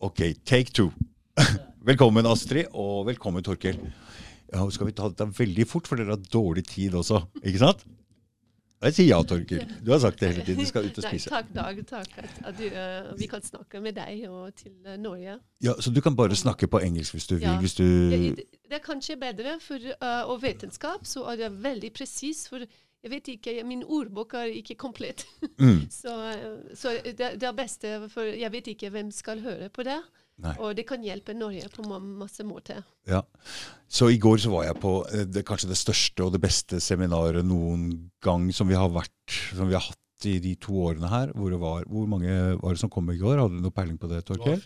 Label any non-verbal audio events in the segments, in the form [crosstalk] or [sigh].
Ok, take two. [laughs] velkommen, Astrid, og velkommen, Torkel. Ja, skal vi ta dette veldig fort, for dere har dårlig tid også, ikke sant? Jeg sier ja, Torkel. Du har sagt det hele tiden. Du skal ut og Nei, spise. takk, Dag. Takk at, du, uh, vi kan snakke med deg og til uh, Norge. Ja, Så du kan bare snakke på engelsk hvis du vil. Hvis du Det, det er kanskje bedre, for, uh, og vitenskap så er det veldig presis. For jeg vet ikke, min ordbok er ikke komplett. Mm. [laughs] så så det, det er beste, for jeg vet ikke hvem skal høre på det. Nei. Og det kan hjelpe Norge på ma- masse måter. Ja. Så i går så var jeg på eh, det, kanskje det største og det beste seminaret noen gang som vi har vært, som vi har hatt i de to årene her. Hvor, det var, hvor mange var det som kom i går? Hadde du noe peiling på det, Det var Torkel?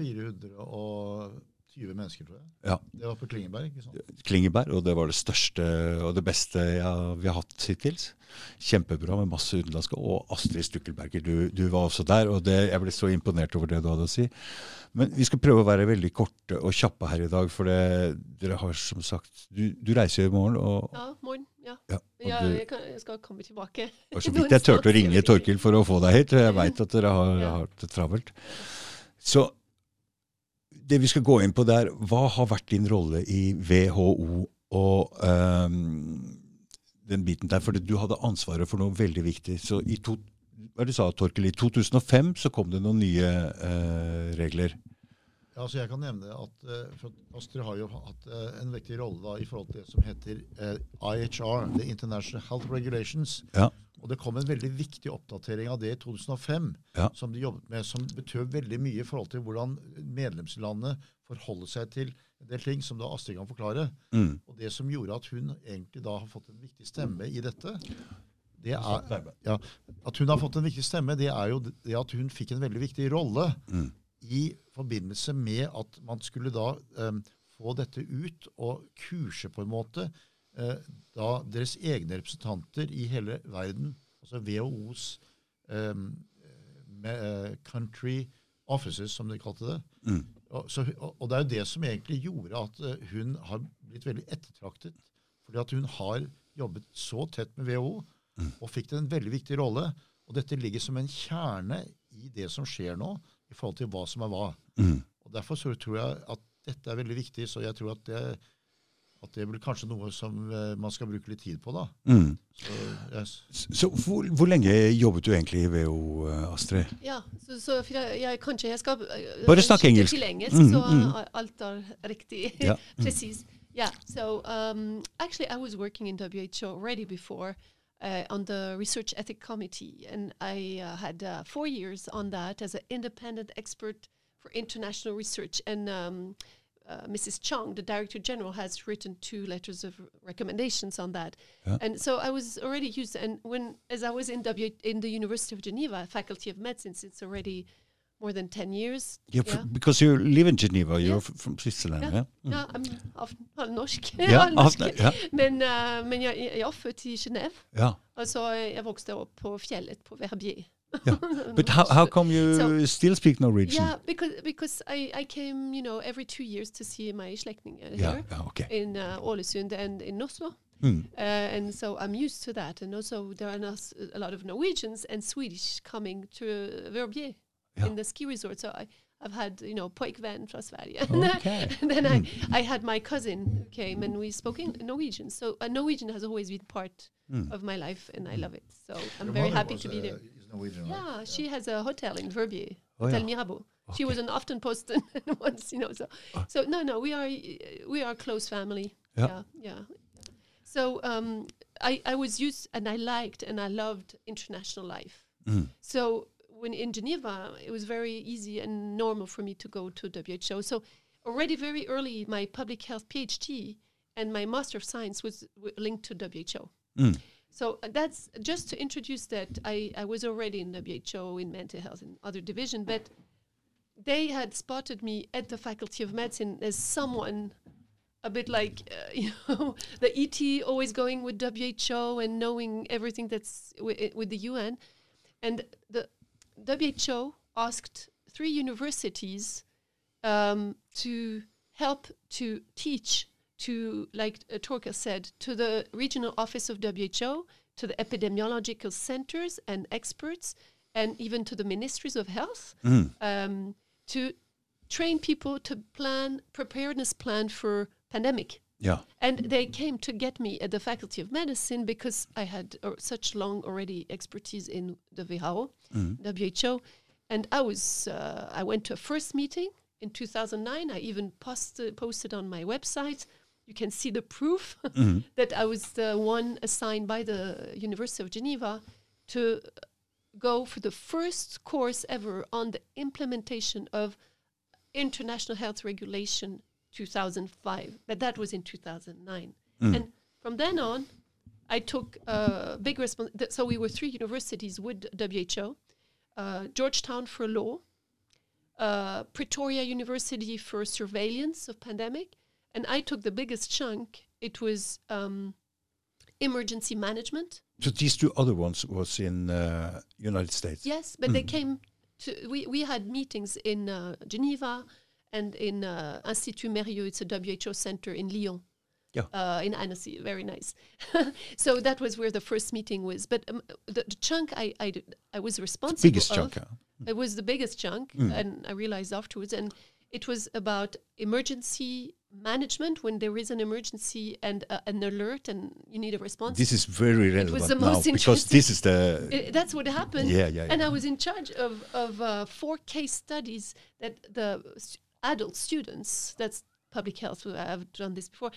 420 mennesker, tror jeg. Ja. Det var på Klingeberg. ikke sant? Klingeberg, og det var det største og det beste ja, vi har hatt hittils. Kjempebra med masse utenlandske. Og Astrid Stukkelberger, du, du var også der. og det, Jeg ble så imponert over det du hadde å si. Men vi skal prøve å være veldig korte og kjappe her i dag, for det, dere har som sagt Du, du reiser i morgen, og, Ja, morgen. Ja. ja, Ja, du, jeg, kan, jeg skal komme tilbake. Det var så vidt [laughs] jeg turte å ringe Torkil for å få deg hit. og Jeg veit at dere har, Ja. har det travelt. Så det vi skal gå inn på der, hva har vært din rolle i WHO og um, den biten der? For du hadde ansvaret for noe veldig viktig. Så i to, hva du sa, Torkel, i 2005 så kom det noen nye uh, regler. Ja, altså jeg kan nevne at uh, Astrid har jo hatt uh, en viktig rolle da, i forhold til det som heter uh, IHR, The International Health Regulations. Ja. Og det kom en veldig viktig oppdatering av det i 2005, Ja. som de jobbet med, som betød veldig mye i forhold til hvordan medlemslandet forholder seg til en del ting, som da Astrid kan forklare. Mm. Og det som gjorde at hun egentlig da har fått en viktig stemme i dette, det er, ja, at hun har fått en viktig stemme, det er jo det at hun fikk en veldig viktig rolle Mm. i forbindelse med at man skulle da um, få dette ut og kurse på en måte da deres egne representanter i hele verden, altså WHOs eh, country offices, som de kalte det. Mm. Og, så, og, og det er jo det som egentlig gjorde at eh, hun har blitt veldig ettertraktet. Fordi at hun har jobbet så tett med WHO og fikk en veldig viktig rolle. Og dette ligger som en kjerne i det som skjer nå, i forhold til hva som er hva. Mm. Og Derfor så tror jeg at dette er veldig viktig, så jeg tror at det, at det blir kanskje noe som eh, man skal bruke litt tid på. da. Mm. Så, yes. Så hvor, hvor lenge jobbet du egentlig i WHO, eh, Astrid? Ja, så, så for jeg, jeg, kanskje jeg skal eh, Bare snakk engelsk. Til engelsk, Mm, så mm. alt er riktig. Ja. Mm. [laughs] Yeah. So um, actually, I was working in WHO already before uh, on the Research Ethic Committee, and I uh, had uh, four years on that as an independent expert for international research. And um, uh, Mrs. Chan, the Director General, has written two letters of recommendations on that. Yeah. And so I was already used. And when, as I was in w, in the University of Geneva, Faculty of Medicine, since already more than ten years. Yeah, f- because you live in Geneva, you're Yeah. from Switzerland, Ja. yeah? Mm. Ja, I'm halv, halvnorsk. Ja, Halvnorsk. halv- ja. Men, eh, men jeg, jeg er født i Genève. Ja. Altså, jeg vokste opp på fjellet på Verbier. Yeah. [laughs] But how, how come you So- still speak Norwegian? Yeah, because because I, I came, you know, every two years to see my slektninger yeah, here yeah, okay. in uh, Ålesund and in Oslo. Mm. Uh, and so I'm used to that. And also there are nos- a lot of Norwegians and Swedish coming to Verbier Yeah. in the ski resort. So I, I've had, you know, pojkvän från Sverige. [laughs] Okay. [laughs] and then I, I had my cousin who came and we spoke in Norwegian. So uh, Norwegian has always been part Mm. of my life and I love it. So I'm Your very happy was, to be uh, there. Norwegian, right? Yeah, she has a hotel in Verbier, Oh, Hotel yeah. Mirabeau. Okay. She was an Aftenposten [laughs] once, you know. So, so no, no, we are uh, we are close family. Yeah. yeah, yeah. So um, I I was used and I liked and I loved international life. Mm. So when in Geneva, it was very easy and normal for me to go to WHO. So already very early, my public health PhD and my Master of Science was linked to WHO. Mm. So uh, that's just to introduce that I, I was already in WHO in mental health and other division, but they had spotted me at the Faculty of Medicine as someone a bit like uh, [laughs] you know the ET always going with WHO and knowing everything that's wi- with the UN, and the WHO asked three universities um, to help to teach to, like uh, Torka said, to the regional office of WHO, to the epidemiological centers and experts, and even to the ministries of health Mm. um, to train people to plan preparedness plan for pandemic. Yeah. And they came to get me at the Faculty of Medicine because I had uh, such long already expertise in the WHO, WHO, and I was uh, I went to a first meeting in 2009. I even posted posted on my website. You can see the proof [laughs] that I was the one assigned by the University of Geneva to go for the first course ever on the implementation of international health regulation 2005 but that was in 2009 and from then on i took a big responsibility so we were three universities with who uh, georgetown for law uh, pretoria university for surveillance of pandemic and i took the biggest chunk it was um, emergency management So these two other ones was in uh, United States. Yes, but they came to. We, we had meetings in uh, Geneva and in uh, Institut Mérieux. It's a WHO center in Lyon. Yeah. Uh, in Annecy, very nice. [laughs] so that was where the first meeting was. But um, the, the chunk I, I, did- I was responsible Biggest of, chunk. huh? it was the biggest chunk, and I realized afterwards. And it was about emergency management when there is an emergency and uh, an alert, and you need a response. This is very relevant now because this is the I- that's what happened. Yeah, yeah, And yeah. I was in charge of of uh, four case studies that the adult students. That's public health. I've done this before.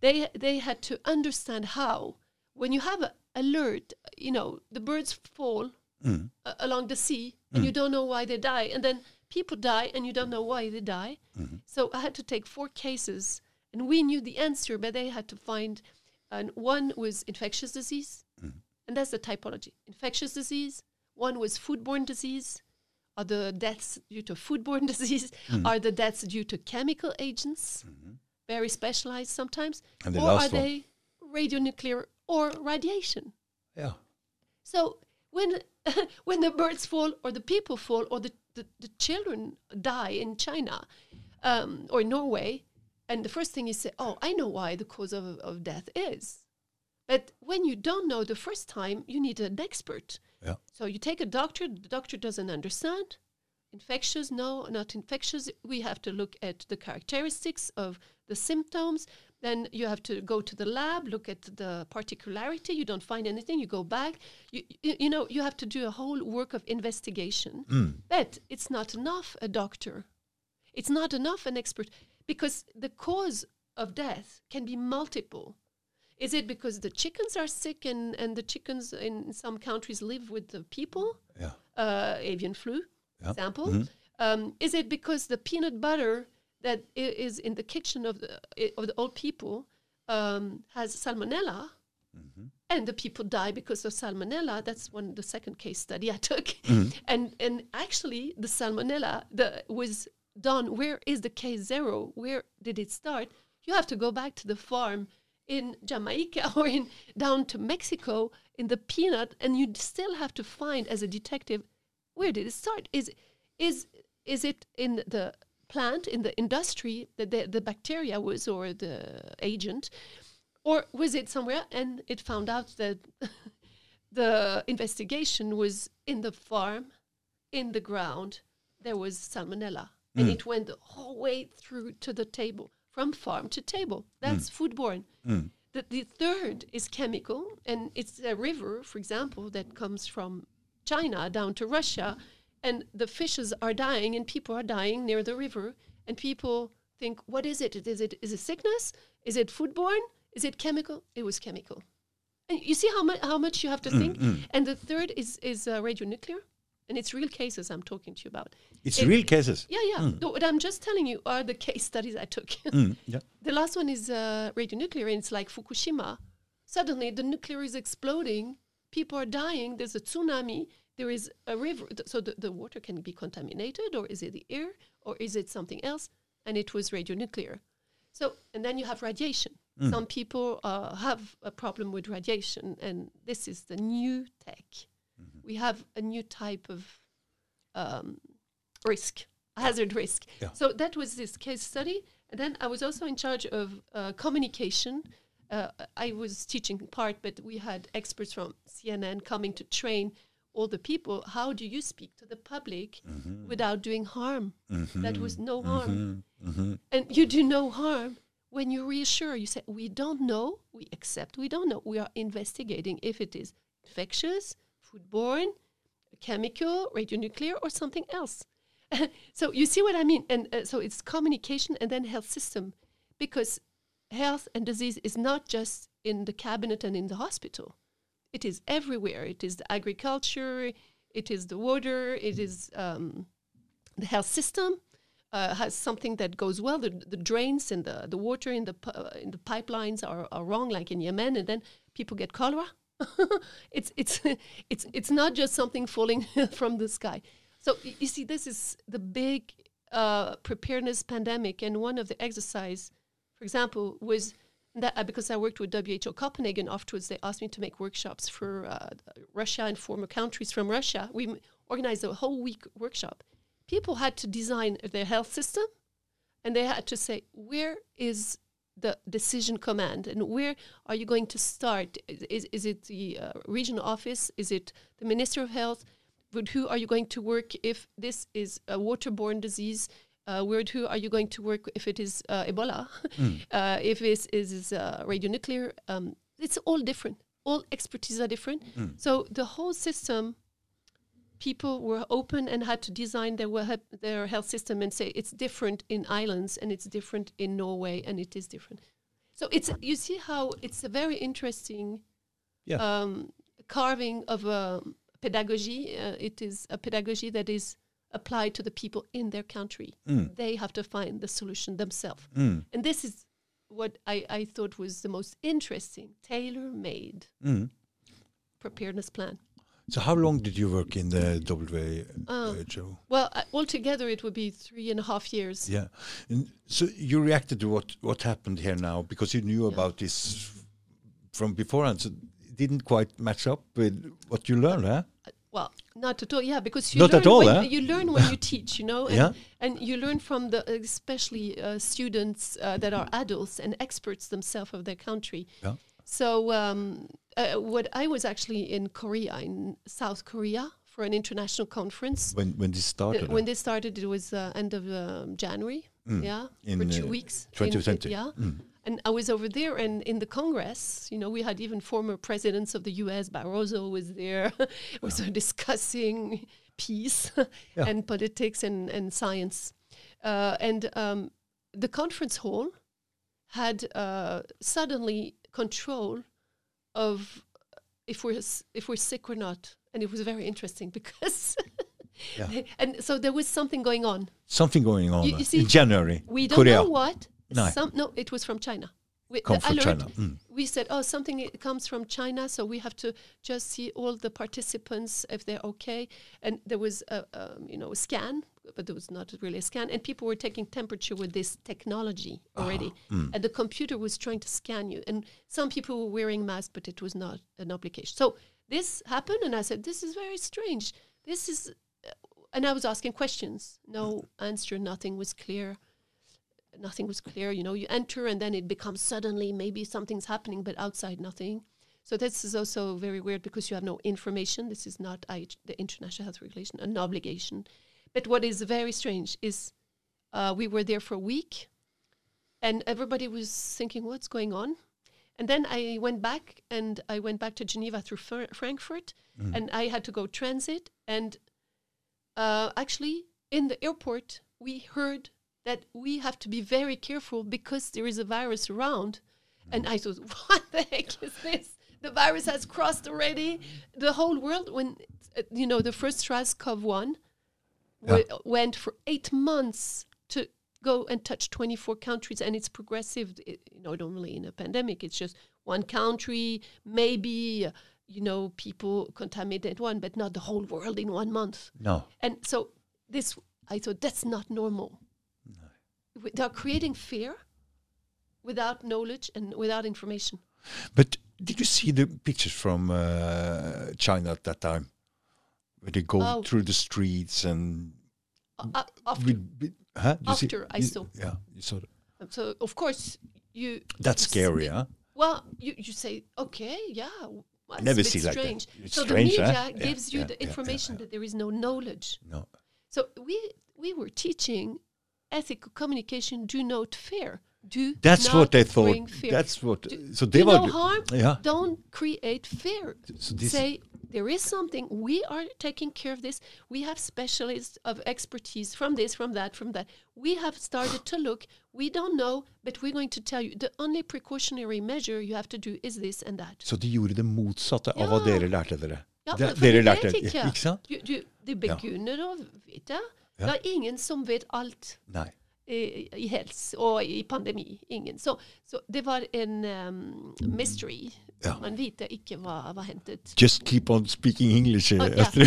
They they had to understand how when you have an alert, you know, the birds fall Mm. along the sea, and you don't know why they die, and then people die, and you don't know why they die. Mm-hmm. So I had to take four cases, and we knew the answer, but they had to find. And one was infectious disease, mm-hmm. and that's the typology. Infectious disease. One was foodborne disease. Are the deaths due to foodborne [laughs] disease? Mm-hmm. Are the deaths due to chemical agents? Mm-hmm. Very specialized sometimes. And the or last are one. they radionuclear or radiation? yeah. So when [laughs] when the birds fall or the people fall or the, the, the children die in China um, or Norway, and the first thing you say, oh, I know why the cause of, of death is. But when you don't know the first time, you need an expert. Yeah. So you take a doctor, the doctor doesn't understand. Infectious, no, not infectious. We have to look at the characteristics of the symptoms. Then you have to go to the lab, look at the particularity. You don't find anything, you go back. You, you, you know, you have to do a whole work of investigation. But it's not enough a doctor. It's not enough an expert because the cause of death can be multiple. Is it because the chickens are sick and, and the chickens in some countries live with the people? Yeah. uh, avian flu Yeah. example. Um, is it because the peanut butter that is in the kitchen of the eh, of the old people um, has salmonella, mm-hmm. and the people die because of salmonella? That's one the second case study I took, mm-hmm. [laughs] and and actually the salmonella the was done. Where is the case zero? Where did it start? You have to go back to the farm in Jamaica [laughs] or in down to Mexico in the peanut, and you still have to find as a detective where did it start? Is is is it in the plant in the industry that the, the bacteria was or the agent, or was it somewhere and it found out that [laughs] the investigation was in the farm, in the ground, there was salmonella, and mm. it went the whole way through to the table from farm to table. That's mm. foodborne. Mm. The, the third is chemical, and it's a river, for example, that comes from China down to Russia, and the fishes are dying, and people are dying near the river, and people think, "What is it? Is it is it sickness? Is it foodborne? Is it chemical?" It was chemical. And you see how much how much you have to think. And the third is is uh, radionuclear, and it's real cases I'm talking to you about. It's It- real cases. Yeah, yeah. No, what I'm just telling you are the case studies I took. Mm, yeah. [laughs] The last one is uh, radionuclear, and it's like Fukushima. Suddenly, the nuclear is exploding. People are dying. There's a tsunami. There is a river. So the, the water can be contaminated, or is it the air, or is it something else? And it was radionuclear. So, and then you have radiation. Some people uh, have a problem with radiation, and this is the new tech. We have a new type of um, risk, hazard risk. Yeah. So that was this case study. And then I was also in charge of uh, communication. Uh, I was teaching part, but we had experts from CNN coming to train all the people, how do you speak to the public mm-hmm. without doing harm? Mm-hmm. That was no mm-hmm. harm. And you do no harm when you reassure. You say, we don't know, we accept we don't know. We are investigating if it is infectious, foodborne, chemical, radionuclear, or something else. [laughs] so you see what I mean? And uh, so it's communication and then health system, because health and disease is not just in the cabinet and in the hospital. It is everywhere. It is the agriculture, it is the water, it is um, the health system. Uh, has something that goes well. The, the drains and the, the water in the uh, in the pipelines are, are wrong, like in Yemen, and then people get cholera. [laughs] it's it's [laughs] it's it's not just something falling [laughs] from the sky. So you see, this is the big uh, preparedness pandemic, and one of the exercise, for example, was that uh, because I worked with WHO Copenhagen. Afterwards, they asked me to make workshops for uh, Russia and former countries from Russia. We m- organized a whole week workshop. People had to design their health system, and they had to say where is the decision command and where are you going to start is, is it the uh, regional office is it the minister of health with who are you going to work if this is a waterborne disease uh, with who are you going to work if it is uh, ebola [laughs] uh, if it is, is uh, radionuclear um, it's all different all expertise are different so the whole system people were open and had to design their their health system and say it's different in islands and it's different in Norway and it is different. So it's you see how it's a very interesting Yeah. um, carving of a pedagogy. Uh, it is a pedagogy that is applied to the people in their country. They have to find the solution themselves, Mm. and this is what I, I thought was the most interesting, tailor-made Mm. preparedness plan. So how long did you work in the WHO? Well, uh, altogether, it would be three and a half years. Yeah. And so you reacted to what, what happened here now because you knew about this from beforehand. So it didn't quite match up with what you learned, huh? Well, not at all. Yeah, because you Not learn at all, when, eh? you learn when you [laughs] teach, you know, and, Yeah. and you learn from the especially uh, students uh, that are adults and experts themselves of their country. Yeah. So um, uh, what I was actually in Korea, in South Korea, for an international conference. When when this Uh, started? when this started, it was uh, end of um, January. Yeah, In, for two uh, weeks. 2020. In, yeah, and I was over there, and in the Congress, you know, we had even former presidents of the U.S. Barroso was there, [laughs] was uh, discussing peace Yeah. and politics and and science, uh, and um, the conference hall had uh, suddenly control of if we're if we're sick or not, and it was very interesting [laughs] because. Yeah. And so there was something going on. Something going on You- you see, in January. We don't Korea. know what. No. Some, no, it was from China. We, Come from alert, China. Mm. We said, oh, something comes from China, so we have to just see all the participants if they're okay. And there was a, um, you know, a scan, but there was not really a scan. And people were taking temperature with this technology already. And the computer was trying to scan you. And some people were wearing masks, but it was not an obligation. So this happened, and I said, this is very strange. This is, uh, and I was asking questions. No answer, nothing was clear nothing was clear. You know, you enter and then it becomes suddenly maybe something's happening, but outside nothing. So this is also very weird because you have no information. This is not IH, the International Health Regulation, an obligation. But what is very strange is uh, we were there for a week, and everybody was thinking, "What's going on?" And then I went back, and I went back to Geneva through Fr- Frankfurt, and I had to go transit. And uh, actually, in the airport, we heard that we have to be very careful because there is a virus around. And I thought, [laughs] what the heck is this? The virus has crossed already the whole world. When uh, you know the first SARS-CoV-1 w- went for eight months to go and touch 24 countries, and it's progressive. It, you know, normally in a pandemic, it's just one country, maybe uh, you know people contaminated one, but not the whole world in one month. No. And so this, I thought that's not normal. They're creating fear without knowledge and without information. But did you see the pictures from uh, China at that time? Where they go Oh. through the streets and Uh, after, huh? You see- I you- saw. Yeah, you saw that. so of course you. That's you scary, huh? Well, you, you say okay, yeah. Well, never see like that. strange. It's so strange, the huh? media Yeah, gives you yeah, the yeah, yeah, information yeah. that there is no knowledge. No. So we we were teaching ethical communication. Do not fear. Do That's not what they thought. fear. That's what. Do- so do were. no harm. Yeah. Don't create fear. So Say there is something. We are taking care of this. We have specialists of expertise from this, from that, from that. We have started to look. We don't know, but we're going to tell you the only precautionary measure you have to do is this and that. Så de gjorde det motsatte av hva Ja. dere lærte dere. Ja, for dere de lærte, ikke. ikke sant? Du, du, de begynner å vite. Ja. Det er ingen som vet alt Nei. i, i helse og i pandemi. Ingen. Så, så det var en um, mystery. Ja. Man vet ikke hva var hentet. Just keep on speaking English, uh, yeah. So,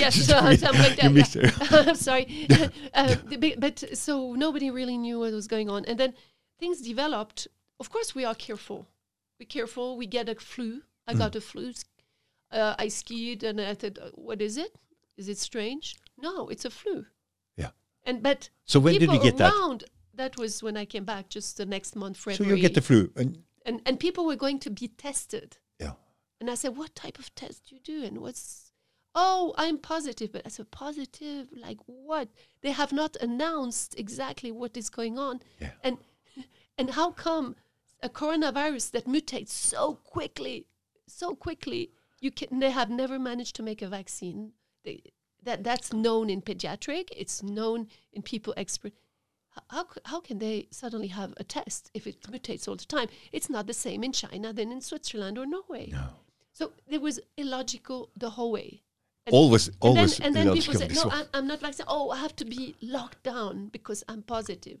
yes, so, mi- I'm like that, yeah. sorry. uh, but so nobody really knew what was going on. And then things developed. Of course, we are careful. We're careful. We get a flu. I Mm. got a flu. Uh, I skied and I thought, what is it? Is it strange? No, it's a flu. And but So when did you get that? around, that was when I came back, just the next month, So you get the flu. And, and and people were going to be tested. yeah. And I said, What type of test do you do? And what's, oh, I'm positive. But I said, Positive? Like what? They have not announced exactly what is going on. Yeah. And, [laughs] and how come a coronavirus that mutates so quickly, so quickly, you can, they have never managed to make a vaccine? They, that, that's known in pediatric, it's known in people expert. How, how can they suddenly have a test if it mutates all the time? It's not the same in China than in Switzerland or Norway. No. So it was illogical the whole way. And- Always, and always then, and then people said, "No. I'm, I'm not vaccinated. Oh, I have to be locked down because I'm positive."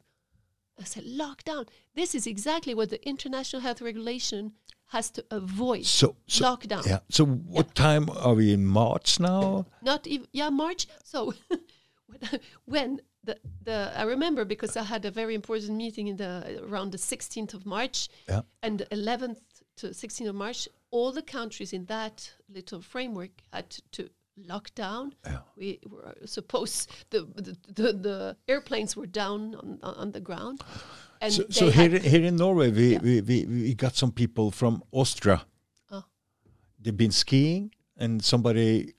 I said, "Lockdown. This is exactly what the international health regulation has to avoid. So, so lockdown. Yeah. So what time are we in March now? Not even yeah March. So [laughs] when- when the the I remember because I had a very important meeting in the around the 16th of March Yeah. and 11th to 16th of March. All the countries in that little framework had to, to lock down. Yeah. We were supposed the the, the the airplanes were down on on the ground. And So, so here, here in Norway, we, Yeah. we, we, we got some people from Austria. Oh. They've been skiing, and somebody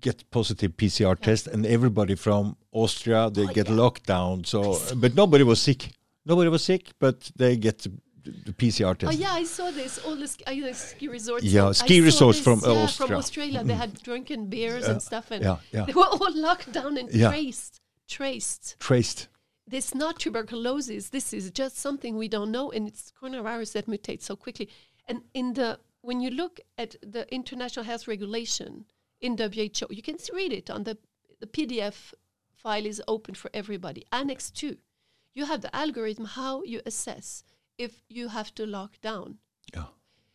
get positive PCR test, and everybody from Austria they Oh, get yeah. locked down. So, but nobody was sick. Nobody was sick, but they get the, the PCR Oh test. yeah, I saw this. All the ski, uh, ski resorts. Yeah, ski resorts this, from yeah, from Austria. Australia. They had drunken beers and stuff, and yeah, yeah. [laughs] they were all locked down and Yeah. traced. Traced. Traced. This not tuberculosis. This is just something we don't know, and it's coronavirus that mutates so quickly. And in the when you look at the international health regulation in WHO, you can read it on the the PDF file is open for everybody. Annex two, you have the algorithm how you assess if you have to lock down. Yeah.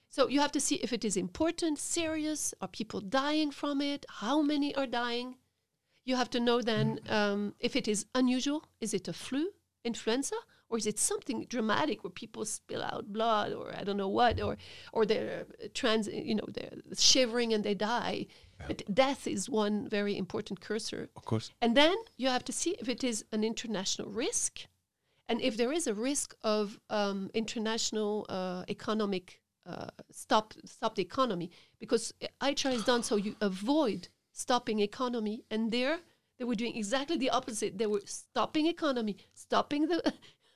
So you have to see if it is important, serious, are people dying from it, how many are dying. You have to know then um, if it is unusual, is it a flu, influenza, or is it something dramatic where people spill out blood, or I don't know what, or or they're trans, you know, they're shivering and they die. But death is one very important cursor. Of course. And then you have to see if it is an international risk, and if there is a risk of um, international uh, economic uh, stop stop the economy, because IHR is done so you avoid stopping economy, and there they were doing exactly the opposite. They were stopping economy, stopping the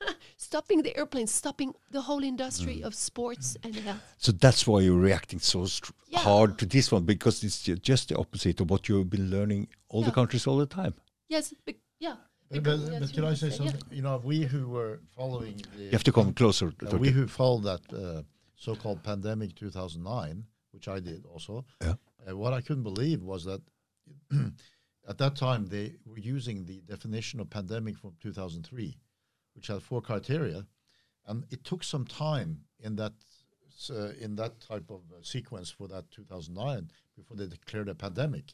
[laughs] stopping the airplanes, stopping the whole industry of sports and health. So that's why you're reacting so str- Yeah. hard to this one because it's just the opposite of what you've been learning all the countries all the time. Yes, bec- yeah. But, because- but, but can I say say, yeah. something? You know, we who were following the You have to come closer. Uh, to we who followed that uh, so-called pandemic 2009, which I did also, Yeah. Uh, what I couldn't believe was that [clears throat] at that time they were using the definition of pandemic from 2003, which had four criteria, and it took some time in that uh, in that type of uh, sequence for that 2009 before they declared a pandemic.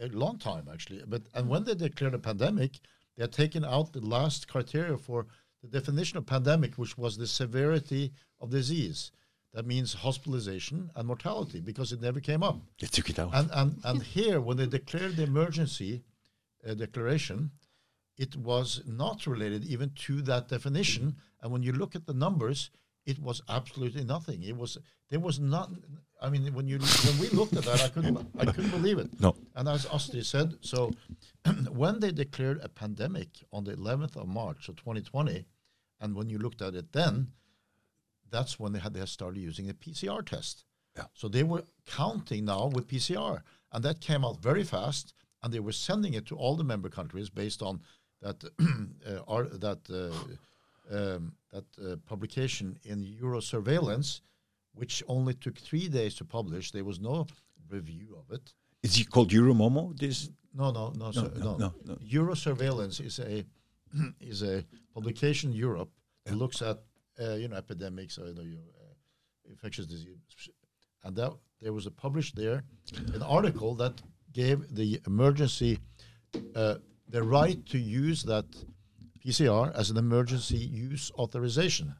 A long time actually, but and when they declared a pandemic, they had taken out the last criteria for the definition of pandemic, which was the severity of disease. That means hospitalization and mortality, because it never came up. They took it out. And and and here, when they declared the emergency uh, declaration, it was not related even to that definition. And when you look at the numbers, it was absolutely nothing. It was there was not. I mean, when you when we looked at that, I couldn't I couldn't believe it. No. And as Astrid said, so [clears throat] when they declared a pandemic on the 11th of March of 2020, and when you looked at it then, that's when they had they started using the PCR test. Yeah. So they were counting now with PCR, and that came out very fast, and they were sending it to all the member countries based on that [clears throat] uh, ar- that uh, um, that uh, publication in Euro Surveillance, which only took three days to publish. There was no review of it. Is it called Euromomo? This No, no, no, sir, no, no. no, no. Euro Surveillance is a [clears throat] is a publication in Europe that looks at uh, you know epidemics or you know, you, uh, infectious disease, and that there was a published there an article that gave the emergency uh, the right to use that PCR as an emergency use authorization.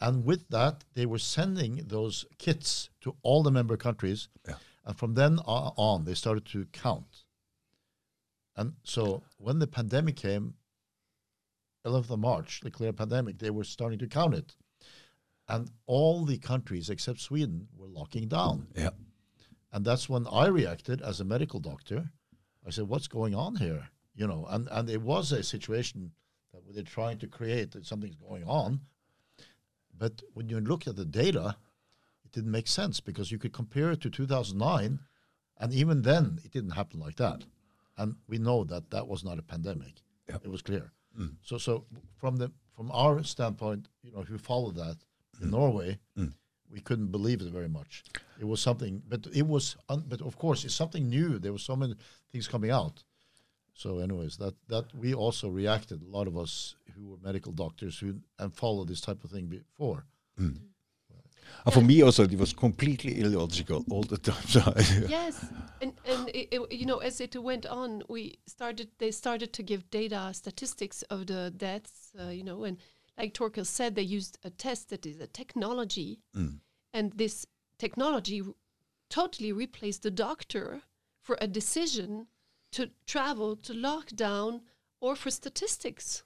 And with that, they were sending those kits to all the member countries. Yeah. And from then on, they started to count. And so when the pandemic came, 11th of March, the clear pandemic, they were starting to count it. And all the countries except Sweden were locking down. yeah. And that's when I reacted as a medical doctor. I said, "What's going on here?" You know, and and it was a situation that they're trying to create that something's going on. But when you look at the data, it didn't make sense because you could compare it to 2009, and even then it didn't happen like that. And we know that that was not a pandemic. Yep. It was clear. Mm. So so from the from our standpoint, you know, if you follow that in mm. Norway, mm. we couldn't believe it very much. It was something, but it was, un, but of course, it's something new. There were so many things coming out. So, anyways, that that we also reacted. A lot of us who were medical doctors who and followed this type of thing before. And for me also, it was completely illogical all the time. So yes. And and it, it, you know as it went on we started they started to give data statistics of the deaths uh, you know and like torkel said they used a test that is a technology. And this technology r- totally replaced the doctor for a decision to travel to lockdown or for statistics.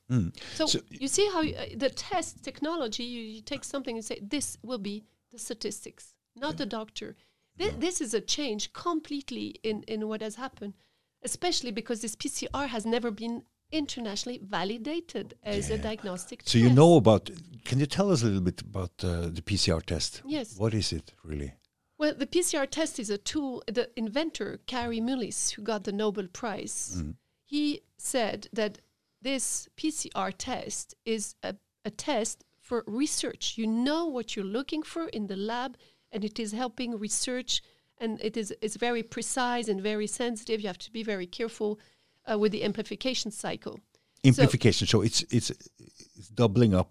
So, So- you see how you, uh, the test technology you, you take something and say this will be the statistics not the doctor Thi- this is a change completely in, in what has happened especially because this pcr has never been internationally validated as a diagnostic So you know about? Can you tell us a little bit about uh, the PCR test? Yes. What is it really? Well, the PCR test is a tool. The inventor, Kary Mullis, who got the Nobel Prize, he said that this PCR test is a, a test for research. You know what you're looking for in the lab, and it is helping research, and it is it's very precise and very sensitive. You have to be very careful uh, with the amplification cycle. Amplification. So, it's it's it's doubling up.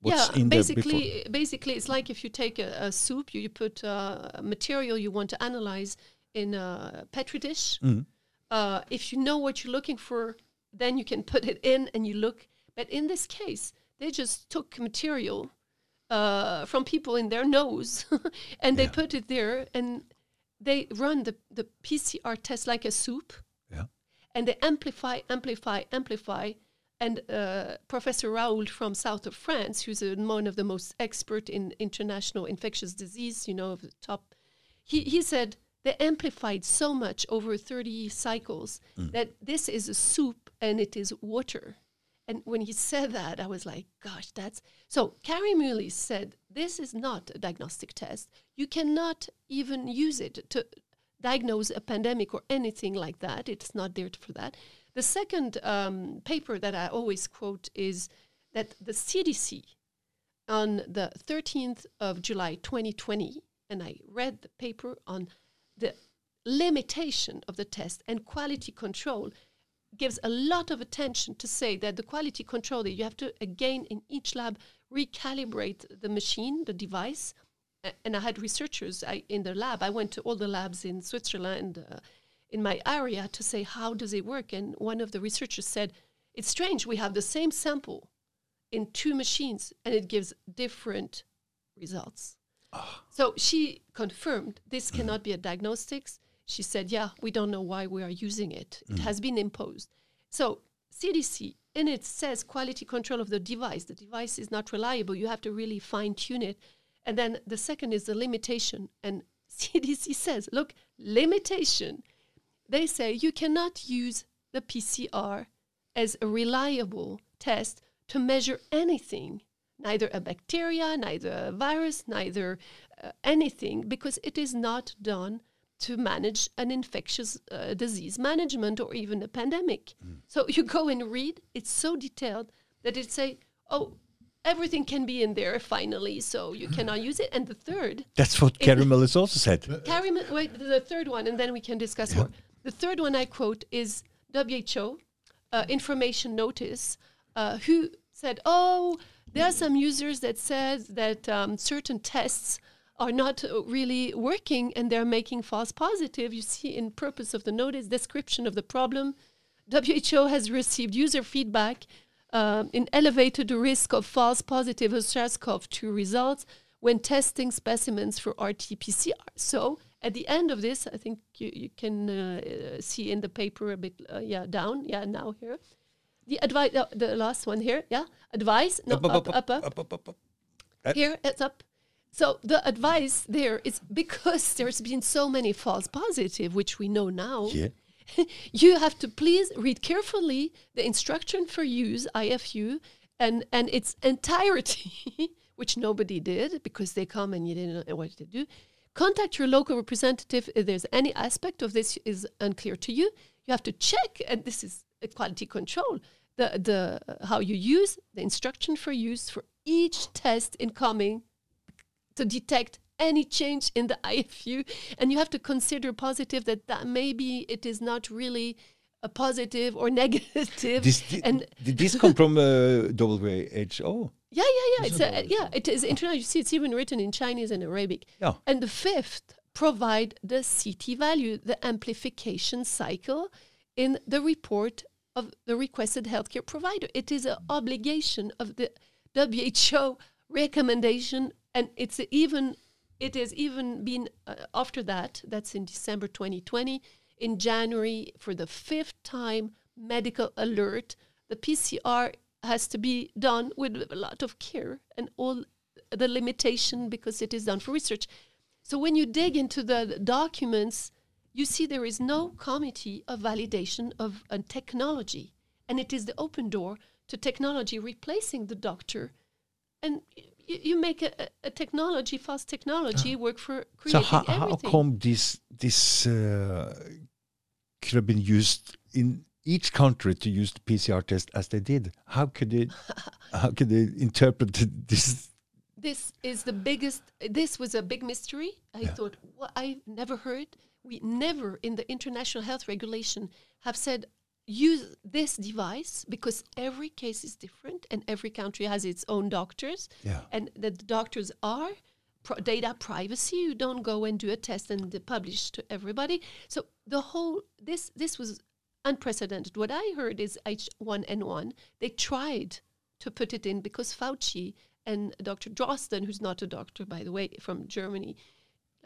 What's yeah, in basically, basically, it's like if you take a, a soup, you, you put uh, a material you want to analyze in a petri dish. Mm. Uh, if you know what you're looking for, then you can put it in and you look. But in this case, they just took material uh, from people in their nose [laughs] and they Yeah. put it there and they run the, the PCR test like a soup Yeah. and they amplify, amplify, amplify. And uh, Professor Raoult from south of France, who's a, one of the most expert in international infectious disease, you know, of the top, he, he said they amplified so much over 30 cycles that this is a soup and it is water. And when he said that, I was like, gosh, that's so. Kary Mullis said, this is not a diagnostic test. You cannot even use it to diagnose a pandemic or anything like that. It's not there for that. The second um, paper that I always quote is that the CDC on the 13th of July 2020, and I read the paper on the limitation of the test and quality control gives a lot of attention to say that the quality control that you have to again in each lab recalibrate the machine the device. A- and i had researchers I, in the lab. I went to all the labs in switzerland uh, in my area to say how does it work? And one of the researchers said it's strange. We have the same sample in two machines and it gives different results. So she confirmed this cannot be a diagnostics. She said, "Yeah, we don't know why we are using it. It has been imposed." So CDC in it says quality control of the device. The device is not reliable. You have to really fine tune it. And then the second is the limitation. And [laughs] CDC says, look, limitation. They say you cannot use the PCR as a reliable test to measure anything, neither a bacteria, neither a virus, neither uh, anything, because it is not done to manage an infectious uh, disease management or even a pandemic. So you go and read, it's so detailed that it say, oh, everything can be in there finally, so you cannot use it. And the third, That's what Kary Mullis also said. Carrie, Ma- wait, the third one, and then we can discuss more. The third one I quote is WHO uh, information notice, uh, who said, "Oh, there are some users that says that um, certain tests are not uh, really working and they're making false positive." You see, in purpose of the notice, description of the problem, WHO has received user feedback um, in elevated risk of false positive of SARS-CoV-2 results when testing specimens for RT-PCR. So at the end of this, I think you, you can uh, uh, see in the paper a bit, uh, yeah, down, yeah, now here. The advice, uh, the last one here, yeah, advice, no, Up, up, up, up, up, up, up, up. Uh, here, it's up. So the advice there is because there's been so many false positive, which we know now. Yeah. [laughs] you have to please read carefully the instruction for use IFU and and its entirety, [laughs] which nobody did because they come and you didn't know what to do. Contact your local representative if there's any aspect of this is unclear to you. You have to check, and this is a quality control. The the how you use the instruction for use for each test incoming to detect any change in the [laughs] IFU, and you have to consider positive that that maybe it is not really a positive or [laughs] negative. This, and did this come from uh, WHO? yeah, yeah, yeah. It's a, yeah, it is international. You see, it's even written in Chinese and Arabic. Yeah. And the fifth provide the CT value, the amplification cycle, in the report of the requested healthcare provider. It is an obligation of the WHO recommendation, and it's even it has even been uh, after that. That's in December 2020. In January, for the fifth time, medical alert. The PCR has to be done with a lot of care and all the limitation because it is done for research. So when you dig into the documents, you see there is no committee of validation of a technology, and it is the open door to technology replacing the doctor, and you, you make a, a- technology, fast technology, work for So creating how, how everything. come this this uh, could have been used in each country to use the PCR test as they did? How could they [laughs] how could they interpret this? this is the biggest this was a big mystery i Yeah. thought what i've never heard we never in the international health regulation have said use this device because every case is different and every country has its own doctors Yeah. and the doctors are pro- data privacy you don't go and do a test and publish to everybody so the whole this this was unprecedented what i heard is h1n1 they tried to put it in because fauci and dr drosten who's not a doctor by the way from germany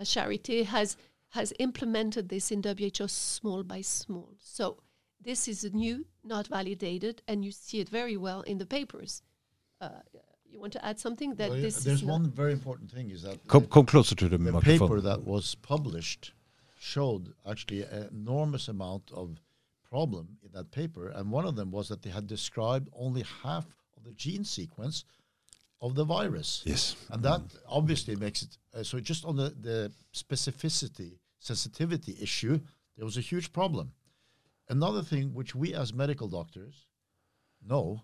Charité has has implemented this in WHO small by small. So this is new, not validated, and you see it very well in the papers. Uh, you want to add something that Well, yeah, this there's is one very important thing is that Come, come closer to the, the microphone. paper that was published showed actually an enormous amount of problem in that paper, and one of them was that they had described only half of the gene sequence of the virus. Yes. And that obviously makes it uh, so. Just on the, the specificity, sensitivity issue, there was a huge problem. Another thing which we as medical doctors know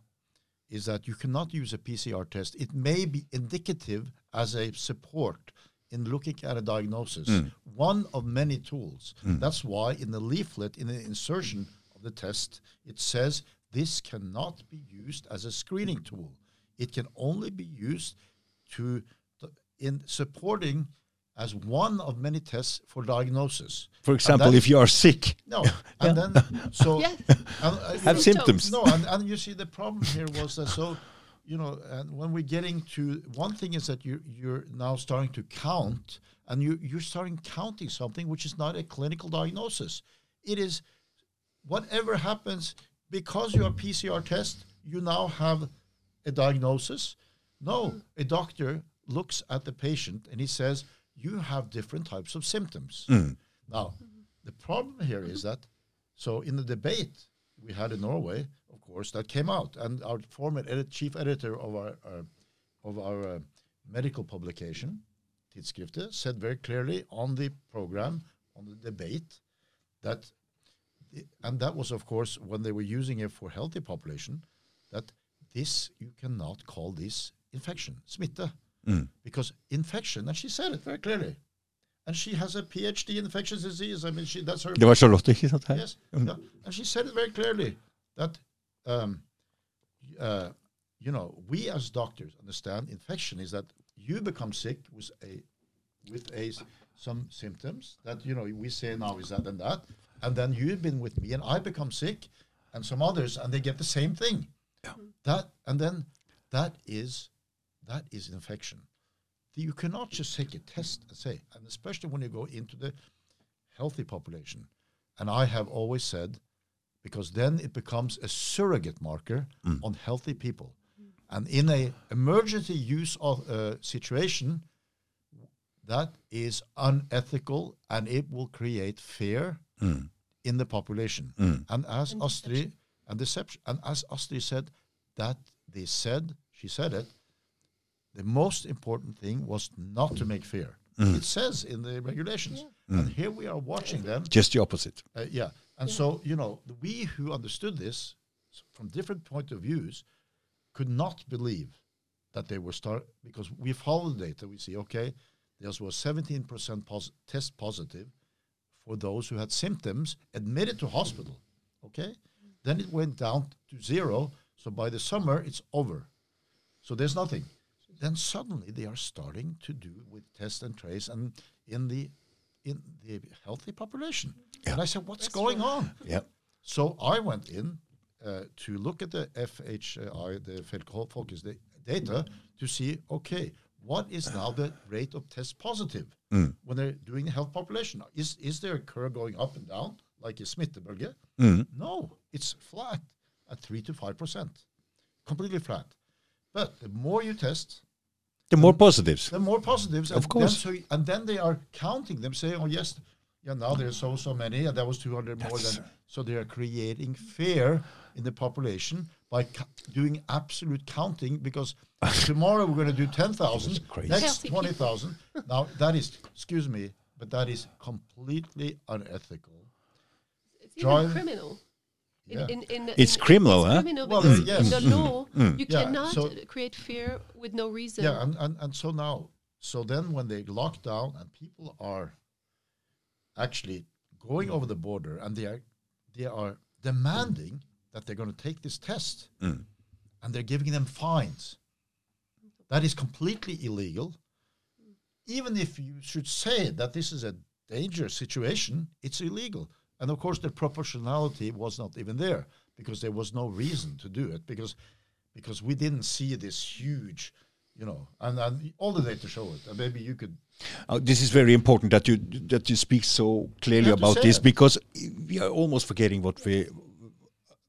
is that you cannot use a PCR test. It may be indicative as a support in looking at a diagnosis, mm. one of many tools. Mm. That's why in the leaflet, in the insertion of the test, it says this cannot be used as a screening tool. It can only be used to in supporting as one of many tests for diagnosis. For example, if you are sick, no, and then so Yes. and, uh, have know, symptoms. no, and, and you see the problem here was that so, you know, and when we're getting to one thing is that you you're now starting to count, and you you're starting counting something which is not a clinical diagnosis. It is whatever happens because you have PCR test, you now have a diagnosis. No, a doctor looks at the patient and he says, you have different types of symptoms. Now, the problem here is that, so in the debate we had in Norway, of course, that came out, and our former edit, chief editor of our, uh, of our uh, medical publication, Tidsskriftet, said very clearly on the program, on the debate, that, the, and that was, of course, when they were using it for healthy population, that this, you cannot call this infection, smitte, because infection, and she said it very clearly, and she has a PhD in infectious disease. I mean, she, that's her Det var Charlotte, ikke sant? Yes. Yeah. And she said it very clearly that, um, uh, you know, we as doctors understand infection is that you become sick with a, with a some symptoms that you know we say now is that and that, and then you've been with me and I become sick, and some others and they get the same thing. Yeah. That and then that is that is infection. You cannot just take a test and say, and especially when you go into the healthy population. And I have always said, because then it becomes a surrogate marker mm. on healthy people. And in a emergency use of uh, situation, that is unethical and it will create fear mm. in the population. Mm. And as And Astrid and deception, and as Astrid said, that they said, she said it, the most important thing was not to make fear. It says in the regulations. And here we are watching them. Just the opposite. Uh, yeah. And so, you know, we who understood this from different point of views could not believe that they were start because we follow the data. We see, okay, there was 17% pos- test positive for those who had symptoms admitted to hospital. Okay. Then it went down to zero. So by the summer, it's over. So there's nothing. Then suddenly they are starting to do with test and trace and in the in the healthy population. And I said, what's going on? Yeah. So I went in uh, to look at the FHI, the Folk- Focus data, to see, okay, what is now the rate of test positive when they're doing the health population? Is, is there a curve going up and down like a smittebølge? No, it's flat at 3 to 5%, completely flat. But the more you test, The more positives. the more positives. Of and course. Then, so, and then they are counting them, saying, oh, yes, yeah, now there's so, so many, and that was 200 more than. So they are creating fear in the population by doing absolute counting because [laughs] tomorrow we're going to do 10,000, crazy. next 20,000. Now, that is, excuse me, but that is completely unethical. It's even criminal. In, Yeah. in, in, It's criminal, it's huh? criminal Well, because yes. in the law, mm. Mm. you Yeah, cannot so- create fear with no reason. Yeah, and, and, and so now, so then when they lock down and people are actually going over the border and they are they are demanding that they're going to take this test mm. and they're giving them fines. That is completely illegal. Even if you should say that this is a dangerous situation, it's illegal. And of course, the proportionality was not even there because there was no reason to do it because because we didn't see this huge, you know, and, and all the data show it. And maybe you could Uh, this is very important that you that you speak so clearly You have to about this it. because we are almost forgetting what we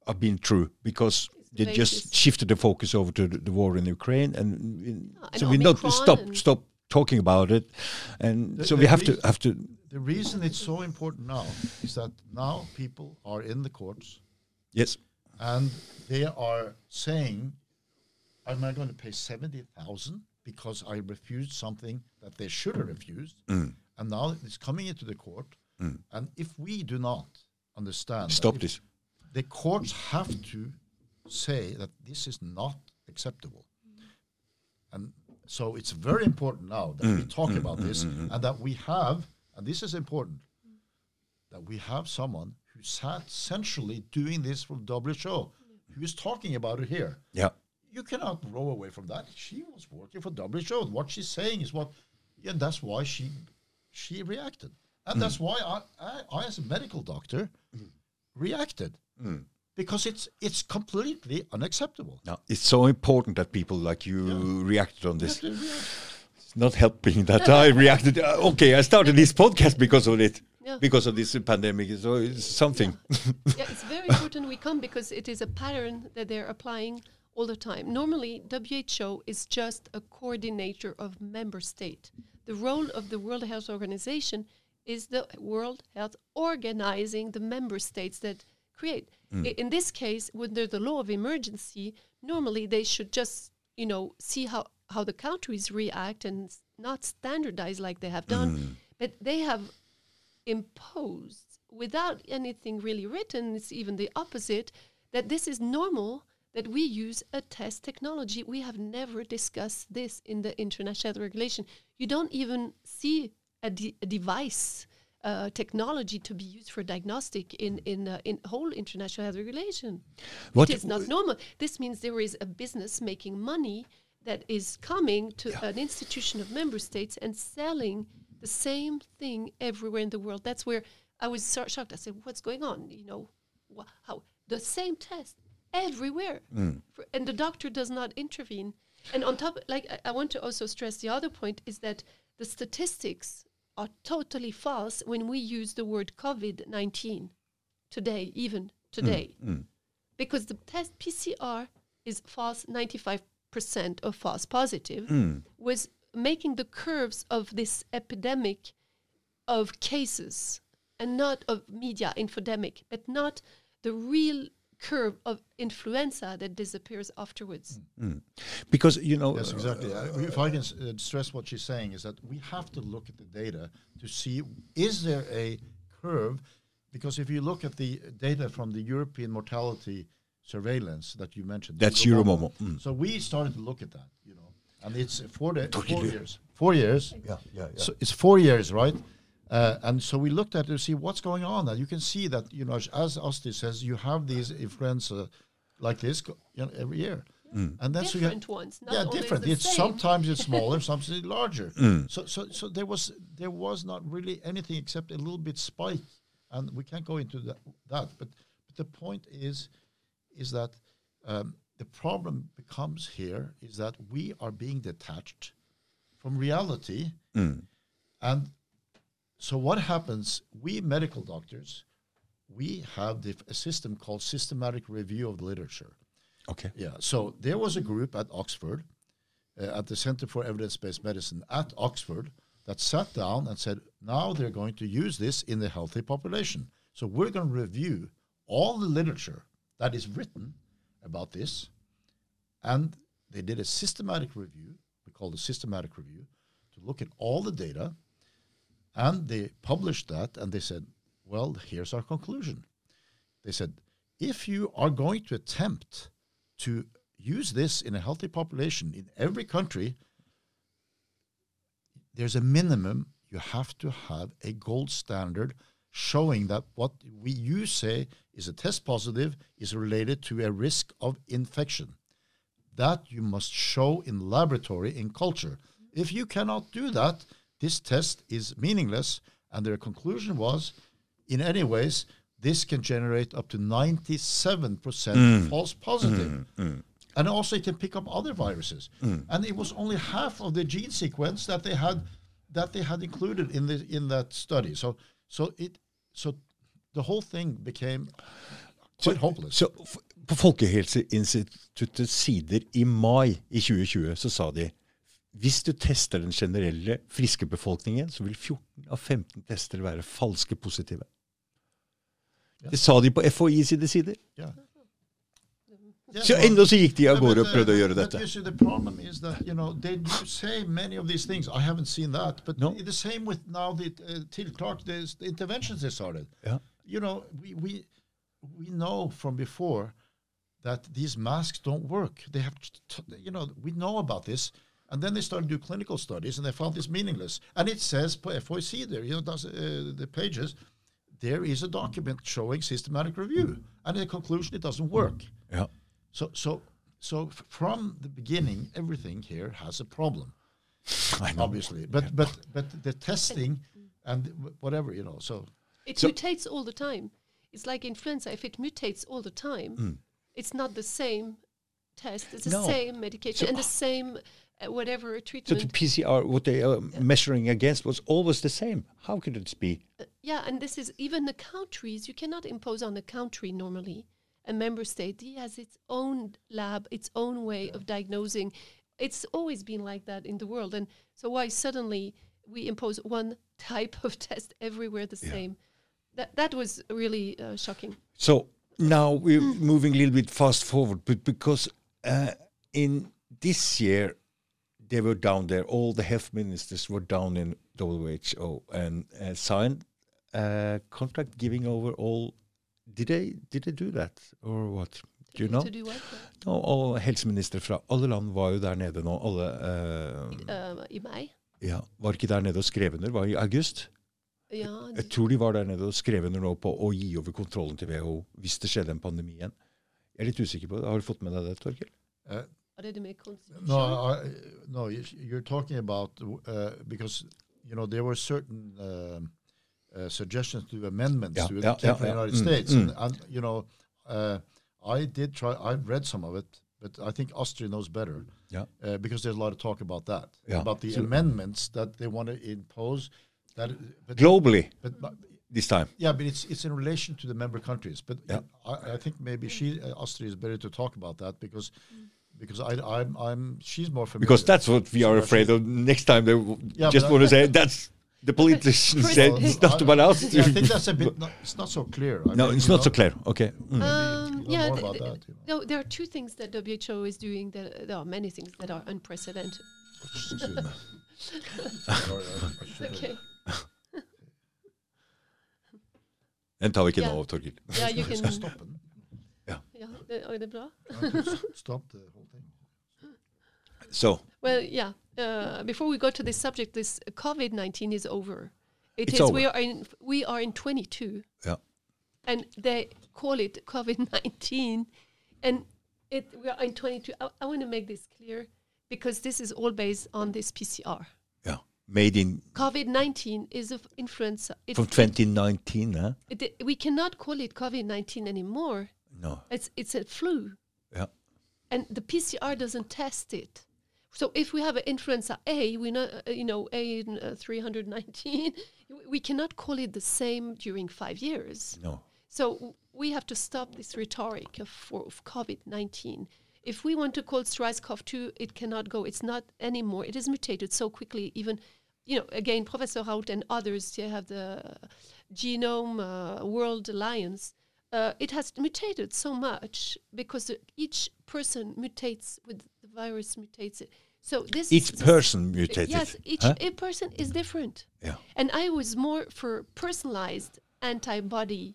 have been through because they They just just- shifted the focus over to the, the war in Ukraine and, in- and so we not stop stop talking about it and The- so the we have to have to The reason it's so important now is that now people are in the courts. Yes. And they are saying, "Am I going to pay seventy thousand because I refused something that they should have refused?" Mm. And now it's coming into the court, mm. and if we do not understand, stop this. the courts have to say that this is not acceptable. And so it's very important now that we mm, talk about this and that we have, and this is important, that we have someone who sat centrally doing this for WHO, who is talking about it here. yeah You cannot row away from that. She was working for WHO. What she's saying is what, and that's why she she reacted. And that's mm. why I, I, I, as a medical doctor, reacted. Mm. Because it's it's completely unacceptable. no, it's so important that people like you reacted on this it's not helping that I reacted uh, okay I started this podcast because of it Yeah. because of this pandemic. So it's something. yeah, it's very [laughs] important we come because it is a pattern that they're applying all the time. Normally, WHO is just a coordinator of member state. The role of the World Health Organization is the World Health organizing the member states that create. I- In this case, under the law of emergency, normally they should just, you know, see how, how the countries react and not standardize like they have done. But they have imposed without anything really written, it's even the opposite, that this is normal that we use a test technology. We have never discussed this in the international regulation. You don't even see a, de- a device uh, technology to be used for diagnostic in in uh, in whole international health regulation. What- it is not normal. This means there is a business making money that is coming to an institution of member states and selling the same thing everywhere in the world. That's where I was so shocked. I said, "What's going on? You know, wha- how the same test everywhere, mm. For- and the doctor does not intervene." And on top, like I, I want to also stress the other point is that the statistics are totally false when we use the word COVID nineteen today, even mm. today mm. because the test PCR is false 95% of false positive was making the curves of this epidemic of cases and not of media infodemic but not the real curve of influenza that disappears afterwards. Because, you know, Yes, exactly. Uh, if I can s- uh, stress what she's saying is that we have to look at the data to see is there a curve, because if you look at the data from the European mortality surveillance that you mentioned, That's Euromomo. Euromomo, mm. So we started to look at that, you know, and it's four, da- four years. Four years. yeah, yeah, yeah. So it's four years, right? Uh, and so we looked at it to see what's going on. And you can see that, you know, as Asti says, you have these influenza like this you know, every year. And then so you different ones not yeah, different. the It's same. sometimes it's [laughs] smaller, sometimes it's larger. So, so, so there was there was not really anything except a little bit spike, and we can't go into that. that but, but the point is, is that um, the problem becomes here is that we are being detached from reality, and so what happens? We medical doctors, we have the, a system called systematic review of the literature. okay. Yeah. So there was a group at Oxford, uh, at the Center for Evidence-Based Medicine at Oxford, that sat down and said, now they're going to use this in the healthy population. So we're going to review all the literature that is written about this, and they did a systematic review. We call it a systematic review to look at all the data, and they published that, and they said, well, here's our conclusion. They said, if you are going to attempt to use this in a healthy population in every country, there's a minimum you have to have a gold standard showing that what we you say is a test positive is related to a risk of infection. That you must show in laboratory in culture. If you cannot do that, this test is meaningless. And their conclusion was, in any ways, this can generate up to 97% mm. false positive. Mm, mm. And also it can pick up other viruses. And it was only half of the gene sequence that they had that they had included in the in that study. So so it so the whole thing became quite hopeless. Så på Folkehelseinstituttets sider i mai i 2020 så sa de hvis du tester den generelle friske befolkningen, så vil 14 av 15 tester være falske positive. Det sa de på FHI sine sider. yeah. Yeah, Så enda så gikk de av Yeah, gårde og prøvde å gjøre dette. problem is that you know they do say many of these things. I haven't seen that, but No. the same with now the uh, Till Clark the, the interventions they started. Ja. You know, we we we know from before that these masks don't work. They have, you know, we know about this. And then they started to do clinical studies, and they found this meaningless. And it says på FOIC there, you know, does, uh, the pages, there is a document showing systematic review, and the conclusion it doesn't work. Ja. So, so, so f- from the beginning, everything here has a problem, [laughs] I know. obviously. But, but, but the testing and whatever, you know. So, It So- mutates all the time. It's like influenza. If it mutates all the time, hmm. it's not the same test. It's the No. same medication So- and the same uh, whatever So treatment. the PCR, what they are measuring against was always the same. How could it be? Uh, yeah, and this is even the countries. You cannot impose on a country normally. A member state he has its own lab, its own way of diagnosing. It's always been like that in the world, and so why suddenly we impose one [laughs] type of test everywhere the Yeah. same? That that was really uh, shocking. So now we're moving a little bit fast forward, but because uh, in this year they were down there, all the health ministers were down in WHO and uh, signed a contract giving over all. Did they did they do that or what? Do you know? To do what? No, og helseministre fra alle land var jo der nede nå. Alle eh, Uh, I mai? ja, Var ikke der nede og skrev under? Var i august? Ja, Jeg tror de var der nede og skrev under nå på å gi over kontrollen til WHO hvis det skjedde en pandemi igjen. Jeg er litt usikker på det. Har du fått med deg det, Torkel? Uh, no, uh, no, you- you're talking about uh, because you know there were certain uh, suggestions to amendments Yeah, to it yeah, yeah, the yeah. United Mm, States, mm. and, and you know, uh, I did try. I read some of it, but I think Astrid knows better. Yeah. uh, because there's a lot of talk about that, about the So- amendments that they want to impose. That, but, Globally but, but this time. yeah, but it's it's in relation to the member countries. But Yeah. I, I think maybe she uh, Astrid is better to talk about that because because I I'm I'm she's more familiar. Because that's what we are afraid of. Next time they Yeah, just want to say that's the politicians First- said it's not about us. Yeah, I think that's a bit. Not, it's not so clear. I no, mean, it's you not so clear. Okay. Mm. Um, yeah, th- about th- that, you know. no, there are two things that WHO is doing. That there are many things that are unprecedented. Excuse me. Sorry, I- I should have- Okay. [laughs] Den tar vi ikke Ja. nå, Torgill. Yeah, you can. stoppe den. Yeah, det, er det bra? I could Stop the whole thing. [laughs] So Well, yeah. Uh, before we go to this subject, this COVID nineteen is over. It It's is- over. We are in. We are in twenty two. yeah. and they call it COVID 19. And it, we are in 22. I, I want to make this clear because this is all based on this PCR. yeah. Made in COVID 19 is of influenza. It, from 2019, huh? it, we cannot call it COVID 19 anymore. No. It's, it's a flu. Yeah. And the PCR doesn't test it. So if we have an influenza A, we know, uh, you know, A in, uh, 319, [laughs] we cannot call it the same during five years. No. So we have to stop this rhetoric of, for, of COVID 19. If we want to call SARS-CoV 2, it cannot go. It's not anymore. It is mutated so quickly. Even, you know, again, Professor Raoult and others, they have the Genome uh, World Alliance. Uh, it has mutated so much because each person mutates with virus mutates it. So this Each is- person mutated. Yes, each huh? a person is different. Yeah. And I was more for personalized antibody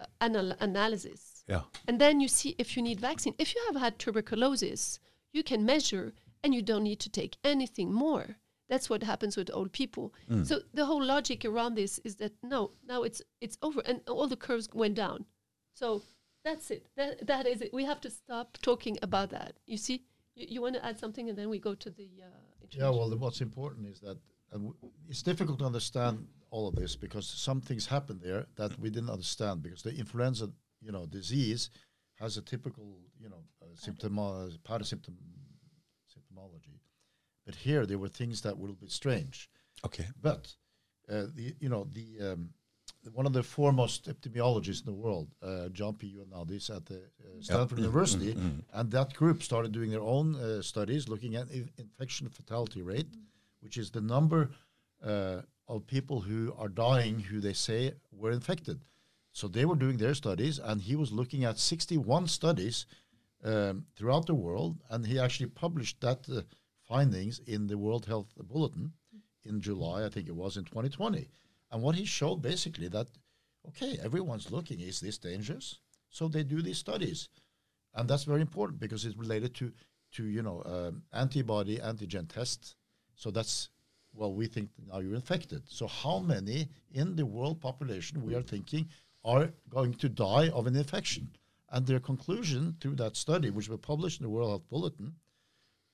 uh, anal- analysis. Yeah. And then you see if you need vaccine. If you have had tuberculosis, you can measure and you don't need to take anything more. That's what happens with old people. So the whole logic around this is that no, now it's it's over and all the curves went down. So that's it. That that is it. We have to stop talking about that. You see? You, you want to add something and then we go to the uh, Yeah, well, the- what's important is that uh, w- it's difficult to understand all of this because some things happen there that we didn't understand because the influenza, you know, disease has a typical, you know, uh, symptom, uh, parasymptom symptomology. But here there were things that were a bit strange. Okay. But uh, the you know the um, the- one of the foremost epidemiologists in the world, uh, John P. Ioannidis at the uh, Stanford University, and that group started doing their own uh, studies looking at in- infection fatality rate, which is the number uh, of people who are dying who they say were infected. So they were doing their studies, and he was looking at 61 studies um, throughout the world, and he actually published that uh, findings in the World Health Bulletin in July, I think it was in 2020. And what he showed basically that, okay, everyone's looking, is this dangerous? So they do these studies, and that's very important because it's related to to you know um, antibody antigen tests. So that's well, we think now you're infected. So how many in the world population we are thinking are going to die of an infection? And their conclusion through that study, which was published in the World Health Bulletin,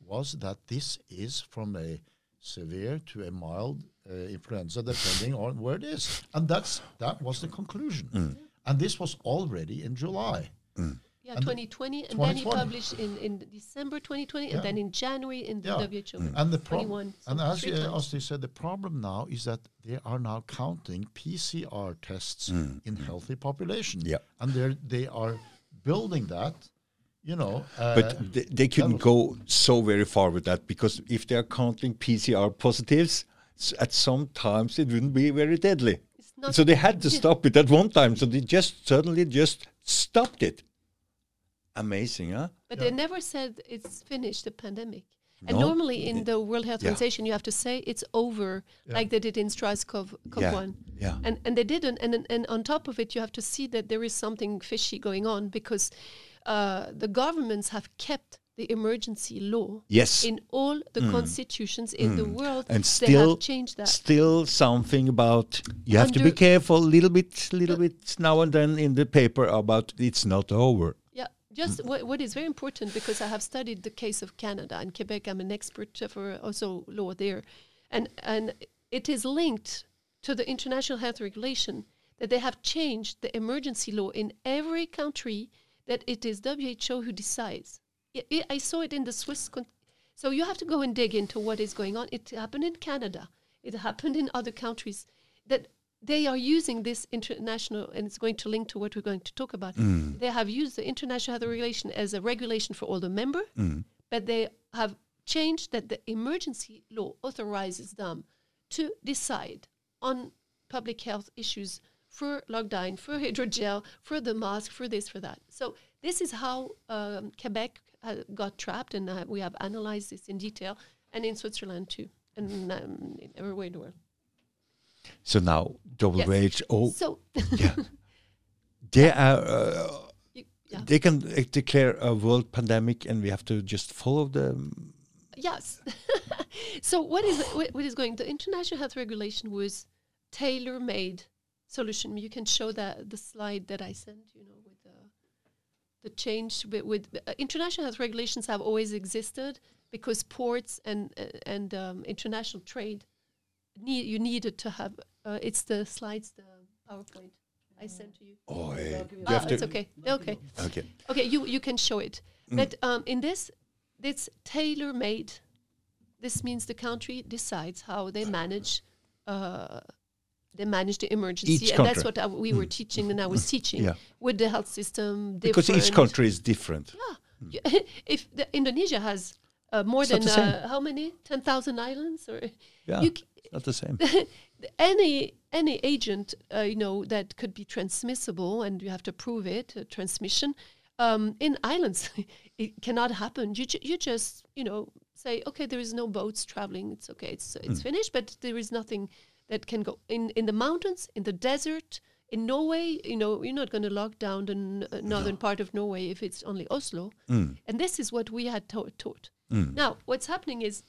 was that this is from a severe to a mild influenza, depending on where it is. And that's that was the conclusion. And this was already in July. Yeah, And 2020, and then he published in, in December 2020, Yeah. and then in January in the Yeah. WHO. And the problem, 21, so and as, three uh, as they said, the problem now is that they are now counting PCR tests in healthy population. Mm. Yeah. and they they are building that. You know, uh, But they, they couldn't go so very far with that because if they are counting PCR positives, s- at some times it wouldn't be very deadly. So they had to stop it at one time. So they just suddenly just stopped it. Amazing, huh? But Yeah. they never said it's finished the pandemic. And No. normally in the World Health Yeah. Organization, you have to say it's over, like they did in SARS CoV, Yeah. CoV1. Yeah. And, and they didn't. And, and- and on top of it, you have to see that there is something fishy going on because uh, the governments have kept the emergency law Yes. in all the constitutions in the world. Mm. and still, changed that. still something about you have to be Under- careful, little bit, little bit now and then in the paper about it's not over. Yeah, just Mm. what, what is very important because I have studied the case of Canada and Quebec. I'm an expert for also law there, and and it is linked to the international health regulation that they have changed the emergency law in every country. That it is WHO who decides. I, saw it in the Swiss. Con- so you have to go and dig into what is going on. It happened in Canada. It happened in other countries. That they are using this international, and it's going to link to what we're going to talk about. They have used the international health regulation as a regulation for all the member, but they have changed that the emergency law authorizes them to decide on public health issues for lockdown, for hydrogel, for the mask, for this, for that. So this is how um, Quebec uh, got trapped, and uh, we have analyzed this in detail, and in Switzerland too, and um, in everywhere in the world. So now WHO, So [laughs] yeah, [laughs] they are. Uh, you, yeah. They can uh, declare a world pandemic, and we have to just follow them. Yes. [laughs] so what is what, what is going? The international health regulation was tailor-made solution. You can show that the slide that I sent. You know, with the the change with, with uh, international health regulations have always existed because ports and uh, and um, international trade need you needed to have. Uh, it's the slides, the PowerPoint I sent to you. Oh, eh, you Ah, have to. it's okay. Okay. Okay. Okay, you you can show it. Mm. But um, in this, it's tailor made. This means the country decides how they manage. They manage the emergency, and that's what I, we were teaching, and I was teaching Yeah. with the health system. Because each country is different. Yeah, [laughs] if the, Indonesia has uh, more It's than uh, how many? ten thousand islands, or? Yeah, you c- it's not the same. [laughs] any any agent uh, you know that could be transmissible and you have to prove it uh, transmission um, in islands [laughs] it cannot happen. You, ju- you just you know say okay there is no boats traveling. It's okay. It's it's finished but there is nothing that can go in in the mountains in the desert in Norway you know you're not going to lock down the n- uh, northern part of Norway if it's only Oslo. And this is what we had to- taught. Now what's happening is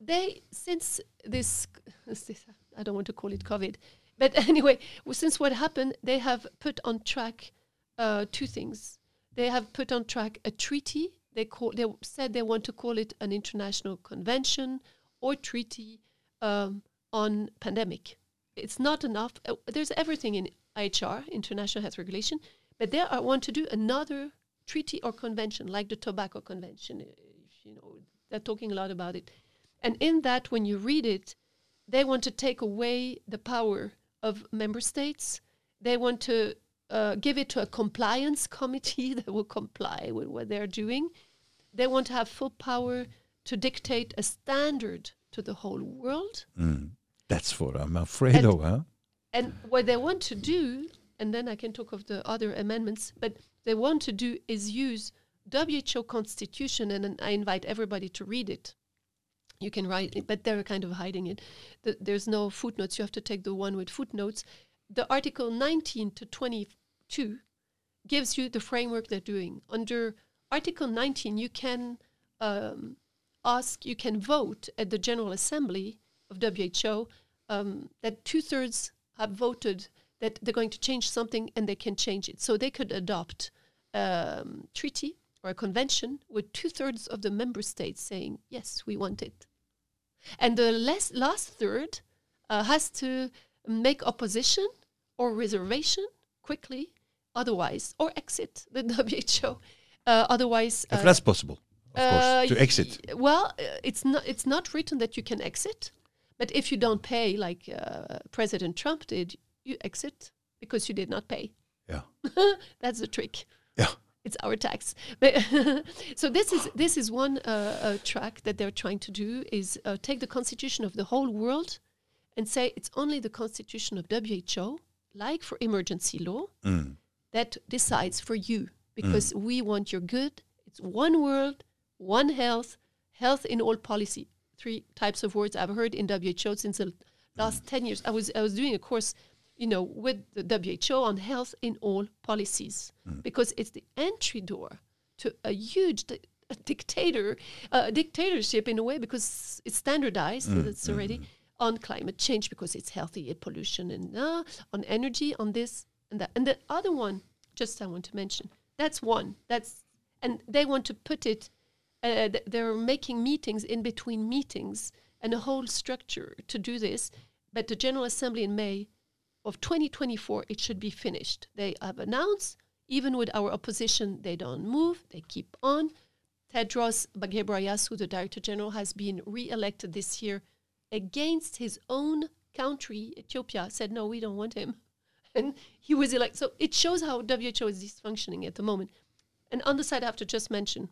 they since this, [laughs] this I don't want to call it COVID, but [laughs] anyway, well, since what happened, they have put on track uh, two things. They have put on track a treaty. They call they said they want to call it an international convention or treaty um, on pandemic. It's not enough. Uh, there's everything in IHR, International Health Regulation, but they are, want to do another treaty or convention, like the Tobacco Convention. uh, You know, they're talking a lot about it. And in that, when you read it, they want to take away the power of member states. They want to uh, give it to a compliance committee [laughs] that will comply with what they're doing. They want to have full power to dictate a standard to the whole world. That's what I'm afraid And- of, huh? And what they want to do, and then I can talk of the other amendments, but they want to do is use WHO constitution, and then I invite everybody to read it. You can write it, but they're kind of hiding it. The, there's no footnotes. You have to take the one with footnotes. The Article 19 to 22 gives you the framework they're doing. Under Article 19, you can um, ask, you can vote at the General Assembly of WHO um, that two thirds have voted that they're going to change something and they can change it. So they could adopt um, treaty or a convention with two thirds of the member states saying, yes, we want it. And the less, last third uh, has to make opposition or reservation quickly otherwise or exit the [laughs] WHO. Uh, otherwise, If uh, that's possible, of uh, course, to exit. Well, uh, it's not. It's not written that you can exit, but if you don't pay, like uh, President Trump did, you exit because you did not pay. Yeah. [laughs] That's the trick. Yeah. It's our tax. [laughs] So this is this is one uh, uh, track that they're trying to do is uh, take the constitution of the whole world and say it's only the constitution of WHO, like for emergency law, Mm. that decides for you because we want your good. It's one world, one health, health in all policy. Three types of words I've heard in WHO since the last 10 years. I was I was doing a course, you know, with the WHO on health in all policies because it's the entry door to a huge di- a dictator uh, dictatorship in a way because it's standardized it's already on climate change because it's healthy pollution and uh, on energy on this and that. And the other one just i want to mention that's one that's and they want to put it uh, th- they're making meetings in between meetings and a whole structure to do this. But the general assembly in may of 2024 it should be finished. They have announced even with our opposition they don't move they keep on. Tedros ghebreyesus the director general has been re-elected this year against his own country ethiopia said no we don't want him. [laughs] And he was elected so it shows how who is dysfunctioning at the moment. And on the side i have to just mention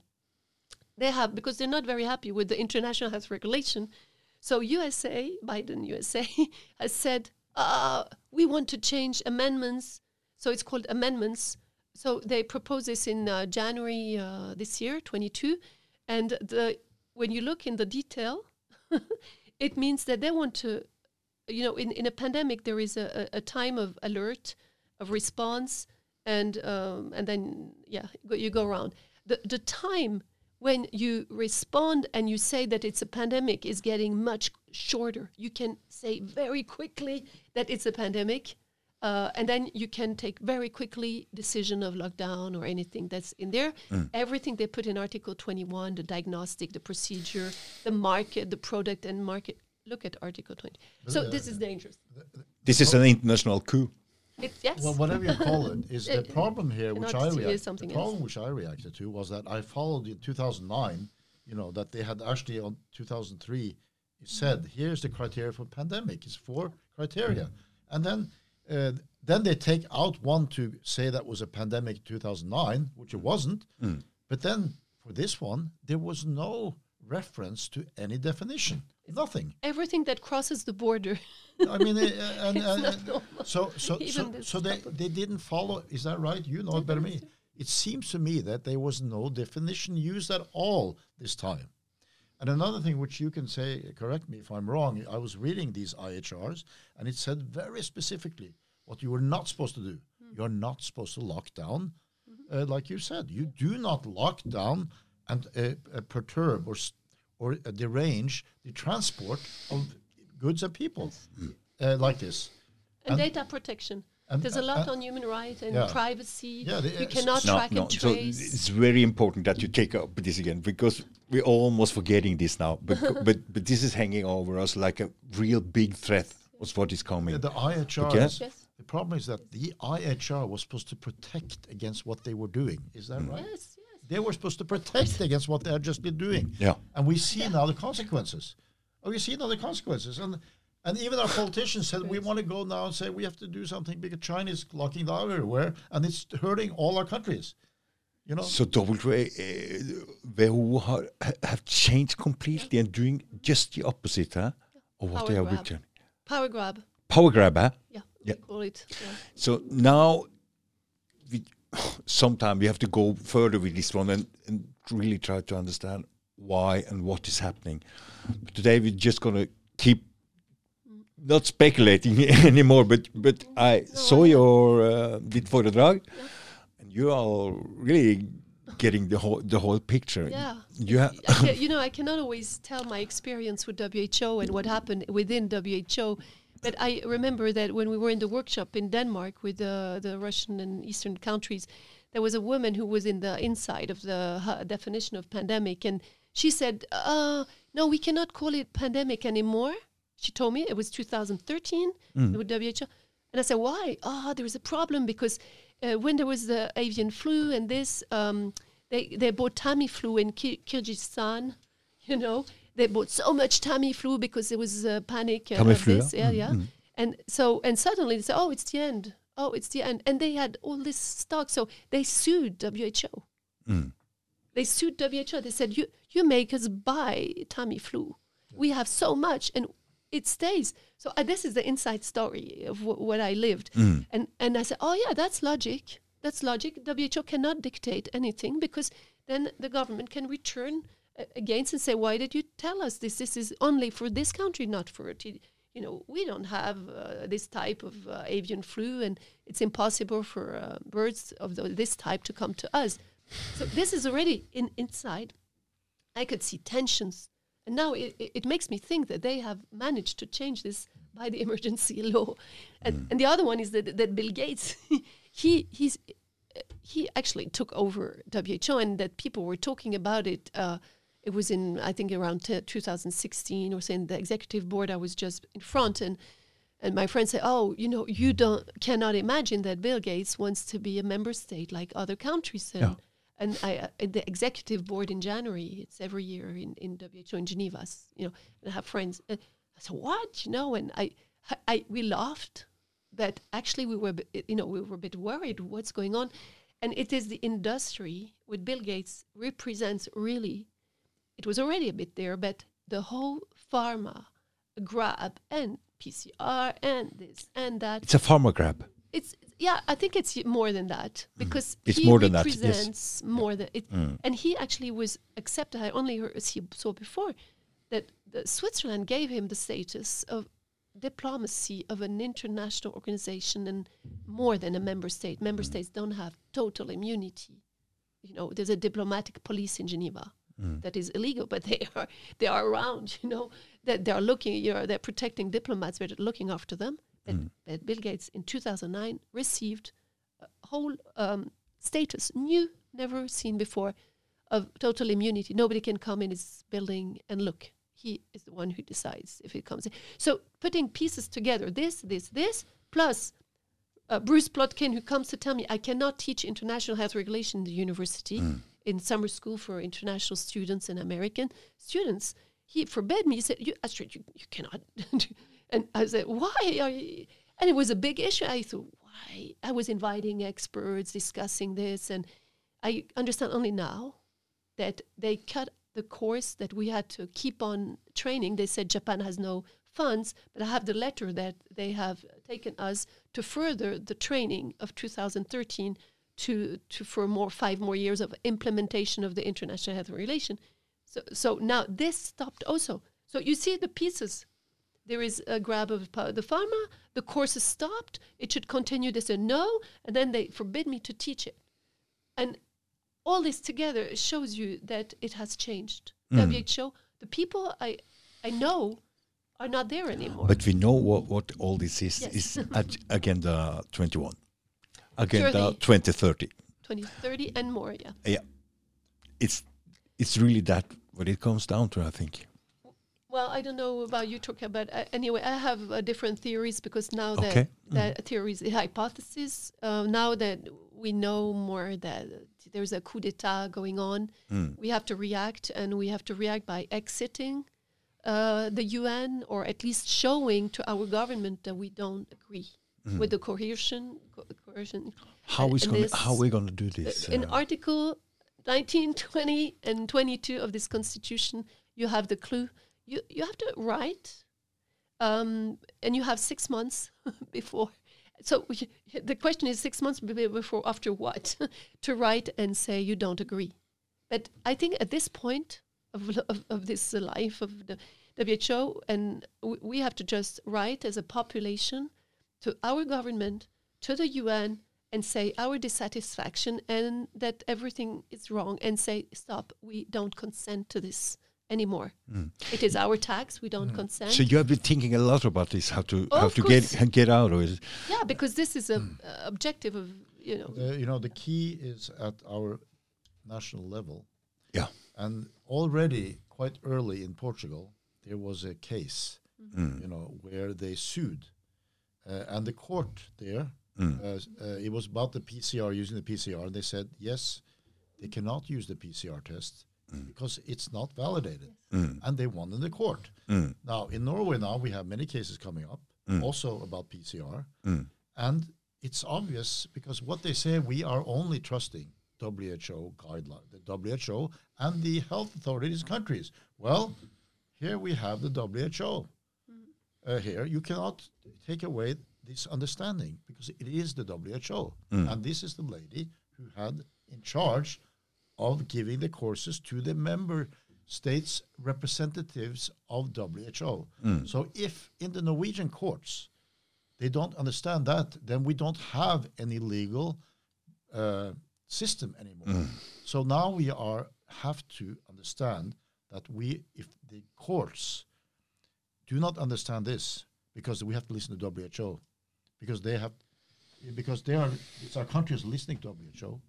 they have because they're not very happy with the international health regulation. So usa biden usa [laughs] has said uh, we want to change amendments. So it's called amendments. So they proposed this in uh, january uh, this year 22 and the when you look in the detail [laughs] it means that they want to you know in, in a pandemic there is a, a, time of alert of response and um, and then yeah you go, you go around. The the time when you respond and you say that it's a pandemic is getting much shorter you can say very quickly that it's a pandemic uh, and then you can take very quickly decision of lockdown or anything that's in there. Everything they put in Article 21, the diagnostic, the procedure, the market, the product and market. Look at Article 20. So this is dangerous. This is an international coup. It, yes. Well, whatever you call it, is [laughs] the problem here, which I see react, something the else. problem which I reacted to was that I followed in 2009, you know, that they had actually on 2003 said, here's the criteria for pandemic. It's four criteria, and then uh, then they take out one to say that was a pandemic 2009, which it wasn't. But then for this one, there was no reference to any definition. Nothing. Everything that crosses the border. I mean, uh, [laughs] and, It's not so so so, so they, they didn't follow. Is that right? You know it better than me. It seems to me that there was no definition used at all this time. And another thing which you can say, correct me if I'm wrong. I was reading these IHRs, and it said very specifically what you were not supposed to do. You're not supposed to lock down, uh, like you said. You do not lock down and uh, uh, perturb or or uh, derange the transport of goods and people uh, like this. and, And- data protection. and- There's a lot uh, on human rights and yeah. privacy. Yeah, the- you uh, cannot No, track no. and So it's very important that you take up this again because we're almost forgetting this now. But [laughs] but but this is hanging over us like a real big threat. Was what is coming? Yeah, the IHR. Okay. Yes. The problem is that the IHR was supposed to protect against what they were doing. Is that right? yes, yes. They were supposed to protect against what they had just been doing. Yeah. And we see now the consequences. Oh, we see now the consequences. And and even our politicians said we want to go now and say we have to do something because China is locking down everywhere and it's hurting all our countries. You know? So WHO uh, ha- have changed completely and doing just the opposite, huh? Of what Power they are grab. Power grab. Power grab, huh? Yeah, Yeah. we call it. Yeah. So now, we, sometime we have to go further with this one and, and really try to understand why and what is happening. But today we're just going to keep not speculating [laughs] anymore, but but I saw your uh, ditt foredrag, and you are really getting the whole the whole picture. Yeah. You ha- I [laughs] you know, I cannot always tell my experience with WHO and what happened within WHO. But I remember that when we were in the workshop in Denmark with the, the Russian and Eastern countries, there was a woman who was in the inside of the definition of pandemic. And she said, uh, no, we cannot call it pandemic anymore. She told me it was 2013 with WHO. And I said, why? Ah, there is a problem because uh, when there was the avian flu and this, um, they they bought Tamiflu in Kyrgyzstan. You know, they bought so much Tamiflu because there was a panic. Uh, of Tamiflu, this, yeah. yeah, yeah. And so, and suddenly they said, "Oh, it's the end. Oh, it's the end." And they had all this stock, so they sued WHO. Mm. They sued WHO. They said, "You you make us buy Tamiflu. We have so much, and it stays." So uh, this is the inside story of wh- what I lived, Mm. and and I said, "Oh yeah, that's logic. That's logic. WHO cannot dictate anything because then the government can return against and say, "Why did you tell us this? This is only for this country, not for it." You know, we don't have uh, this type of uh, avian flu, and it's impossible for uh, birds of the, this type to come to us. So this is already in inside. I could see tensions, and now it, it, it makes me think that they have managed to change this by the [laughs] emergency law. And, and the other one is that, that Bill Gates, [laughs] he he's he actually took over WHO, and that people were talking about it. It was in I think around t- 2016 or saying the executive board. I was just in front, and and my friend said, "Oh, you know, you don't cannot imagine that Bill Gates wants to be a member state like other countries." And, Yeah. and I, uh, the executive board in January, it's every year in, in WHO in Geneva, you know, and I have friends. Uh, I said, "What?" You know, and I, I, we laughed, but actually we were, you know, we were a bit worried. What's going on? And it is the industry with Bill Gates represents really. It was already a bit there, but the whole pharma grab and PCR and this and that It's a pharma grab. it's yeah i think it's more than that because Mm. It's he more than that, yes. represents more than it Mm. and he actually was accepted i only heard as he saw before that the switzerland gave him the status of diplomacy of an international organization and more than a member state member Mm. states don't have total immunity you know there's a diplomatic police in geneva Mm. that is illegal, but they [laughs] are they are around. You know that they are looking. You know they're protecting diplomats, but looking after them. But Bill Gates in 2009 received a whole um, status, new, never seen before, of total immunity. Nobody can come in his building and look. He is the one who decides if it comes in. So putting pieces together, this, this, this, plus uh, Bruce Plotkin, who comes to tell me I cannot teach international health regulation in the university in summer school for international students and American students. He forbade me. He said, you, Astrid, you, you cannot. [laughs] and I said, why? And it was a big issue. I thought, why? I was inviting experts, discussing this. And I understand only now that they cut the course that we had to keep on training. They said Japan has no funds, but I have the letter that they have taken us to further the training of 2013 to, to for more five more years of implementation of the international health relation. So so now this stopped also. So you see the pieces. There is a grab of the pharma. The course is stopped. It should continue. They said no, and then they forbid me to teach it. And all this together shows you that it has changed. Hmm. WHO, the people I I know are not there anymore. But we know what, what all this is. Yes. Is [laughs] Ag- Agenda 21. Agenda 30. 2030. 2030 and more, yeah. Yeah. It's it's really that what it comes down to, I think. Well, I don't know about you, Turka, but uh, anyway, I have uh, different theories because now that Okay. that theories, the hypothesis, uh, now that we know more that there's a coup d'état going on, Mm. we have to react, and we have to react by exiting uh, the UN or at least showing to our government that we don't agree with the coercion. Co- coercion How going how are we going to do this? in uh, Article 19, 20, and 22 of this Constitution, you have the clue. You you have to write, um, and you have six months [laughs] before. So y- [laughs] the question is six months before after what [laughs] to write and say you don't agree. But I think at this point of of, of this life of the WHO, and w- we have to just write as a population to our government, to the UN, and say our dissatisfaction and that everything is wrong, and say stop. We don't consent to this anymore. It is our tax. We don't consent. Mm. so you have been thinking a lot about this, how to Oh, how to get course. get out of it. yeah, because this is a uh, objective of you know. The, you know, the key is at our national level. Yeah. And already quite early in Portugal, there was a case, Mm. you know, where they sued. Uh, and the court there Mm. uh, uh, it was about the PCR using the PCR. They said yes, they cannot use the PCR test mm. because it's not validated, mm. and they won in the court. Now in Norway now we have many cases coming up, also about PCR, and it's obvious because what they say we are only trusting WHO guideline, the WHO and the health authorities countries. Well, here we have the WHO. Uh, here you cannot take away this understanding because it is the WHO, mm. and this is the lady who had in charge of giving the courses to the member states representatives of WHO. Mm. So if in the Norwegian courts they don't understand that, then we don't have any legal uh, system anymore. Mm. So now we are have to understand that we, if the courts do not understand this, because we have to listen to WHO, because they have, because they are, it's our countries listening to WHO,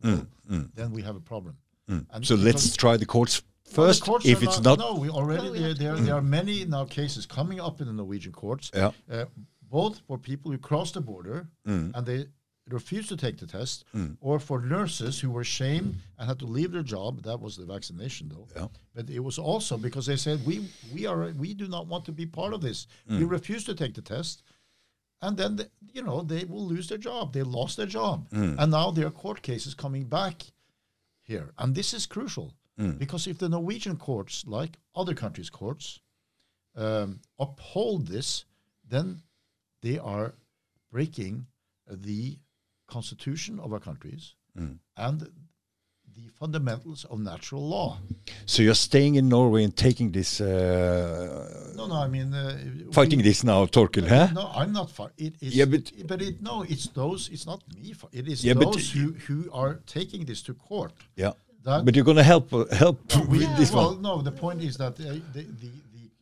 then we have a problem. And So let's because- try the courts well, the first. courts if it's not, no, we already No, we there, have there, there are many now cases coming up in the Norwegian courts, Yeah. uh, both for people who cross the border Mm. and they refuse to take the test, or for nurses who were shamed and had to leave their job. That was the vaccination, though. Yeah. But it was also because they said we we are we do not want to be part of this. We Mm. refuse to take the test. And then, the, you know, they will lose their job. They lost their job. Mm. And now there are court cases coming back here. And this is crucial Mm. because if the Norwegian courts, like other countries' courts, um, uphold this, then they are breaking the constitution of our countries Mm. and the fundamentals of natural law. so you're staying in Norway and taking this, uh, No, no, I mean, uh, fighting we- this now, Torkel, huh? No, I'm not. It is. Yeah, but- but it no, it's those. It's not me. It is Yeah, those who who are taking this to court. Yeah. That But you're going to help uh, help we, with this well, one. no. The point is that uh, the the.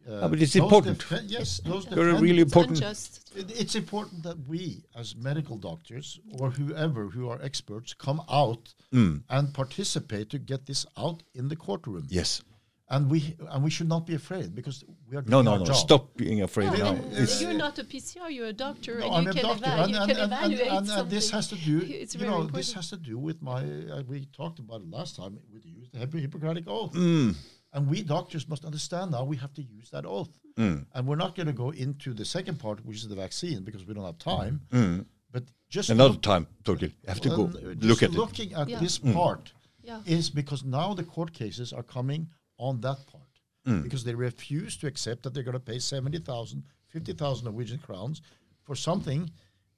Uh, Ah, but it's important. defe- yes, those You're really important. unjust. It- It's important that we, as medical doctors or whoever who are experts, come out Mm. and participate to get this out in the courtroom. Yes. And we and we should not be afraid because we are No, doing no, our no. job. Stop being afraid Yeah, now. It's, you're not a PCR, you're a doctor, No, and I'm you a can, doctor, eva- and, you and, can and, and, evaluate and, something. and this has to do. [laughs] It's you very know, important. this has to do with my. Uh, we talked about it last time. With the use the Hippocratic oath, Mm. And we doctors must understand now. We have to use that oath, mm. and we're not going to go into the second part, which is the vaccine, because we don't have time. Mm. Mm. But just another look- time, Torkel. You have to go just look at it. looking at Yeah. this part Yeah. is because now the court cases are coming on that part Mm. because they refuse to accept that they're going to pay 70,000, 50,000 Norwegian crowns for something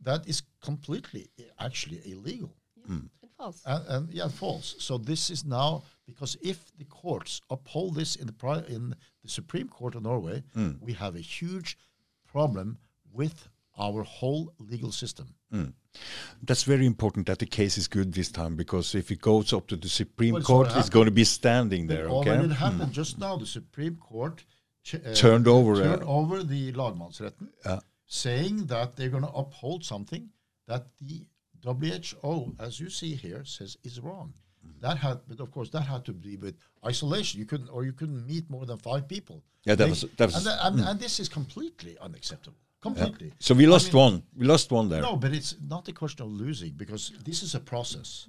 that is completely actually illegal And false. and, and yeah, false. So this is now because if the courts uphold this in the pri- in the Supreme Court of Norway, we have a huge problem with our whole legal system. That's very important that the case is good this time because if it goes up to the Supreme Well, Court, it's going to be standing there. already Okay. it happened just now. The Supreme Court ch- uh, Turned over, uh, turned over the lagmannsretten, Yeah. saying that they're going to uphold something that the WHO, as you see here, says is wrong. Mm-hmm. That had, but of course, that had to be with isolation. You couldn't, or you couldn't meet more than five people. Yeah, that They- was- that was- and, that- and, and this is completely unacceptable. Completely. So we I lost mean, one. We lost one there. No, but it's not a question of losing because this is a process.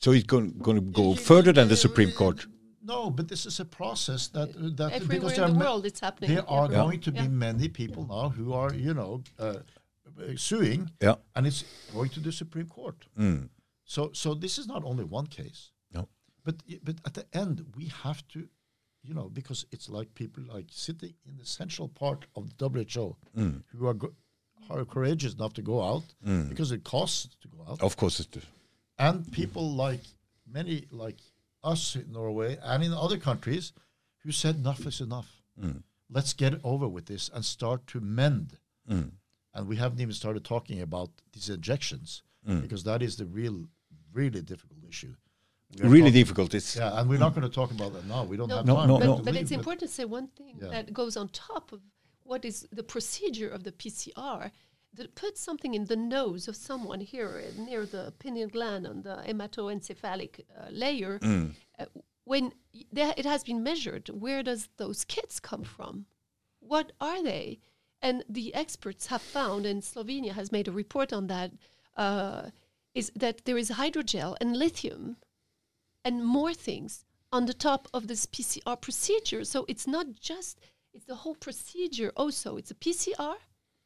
So it's going, going to go You- further than the you- Supreme Court. No, but this is a process that that Everywhere because in there the are ma- world it's happening. there are Yeah. going to be many people now who are you know uh, uh, suing, Yeah. and it's going to the Supreme Court. Mm. So so this is not only one case, No. but but at the end we have to, you know, because it's like people like sitting in the central part of the WHO Mm. who are. Go- are courageous enough to go out because it costs to go out Of course, it does. and people like many like us in Norway and in other countries who said enough is enough. Let's get over with this and start to mend. And we haven't even started talking about these injections because that is the real, really difficult issue. Really talking- difficult. It's Yeah, and we're not going to talk about that now. We don't No, have No, time. no, but, no. but Leave, it's important to say one thing Yeah. that goes on top of what is the procedure of the PCR. That puts something in the nose of someone here near the pineal gland on the hematoencephalic uh, layer. Uh, when there, it has been measured, where does those kits come from? What are they? And the experts have found, and Slovenia has made a report on that, uh, is that there is hydrogel and lithium and more things on the top of this PCR procedure. So it's not just it's the whole procedure. Also, it's a PCR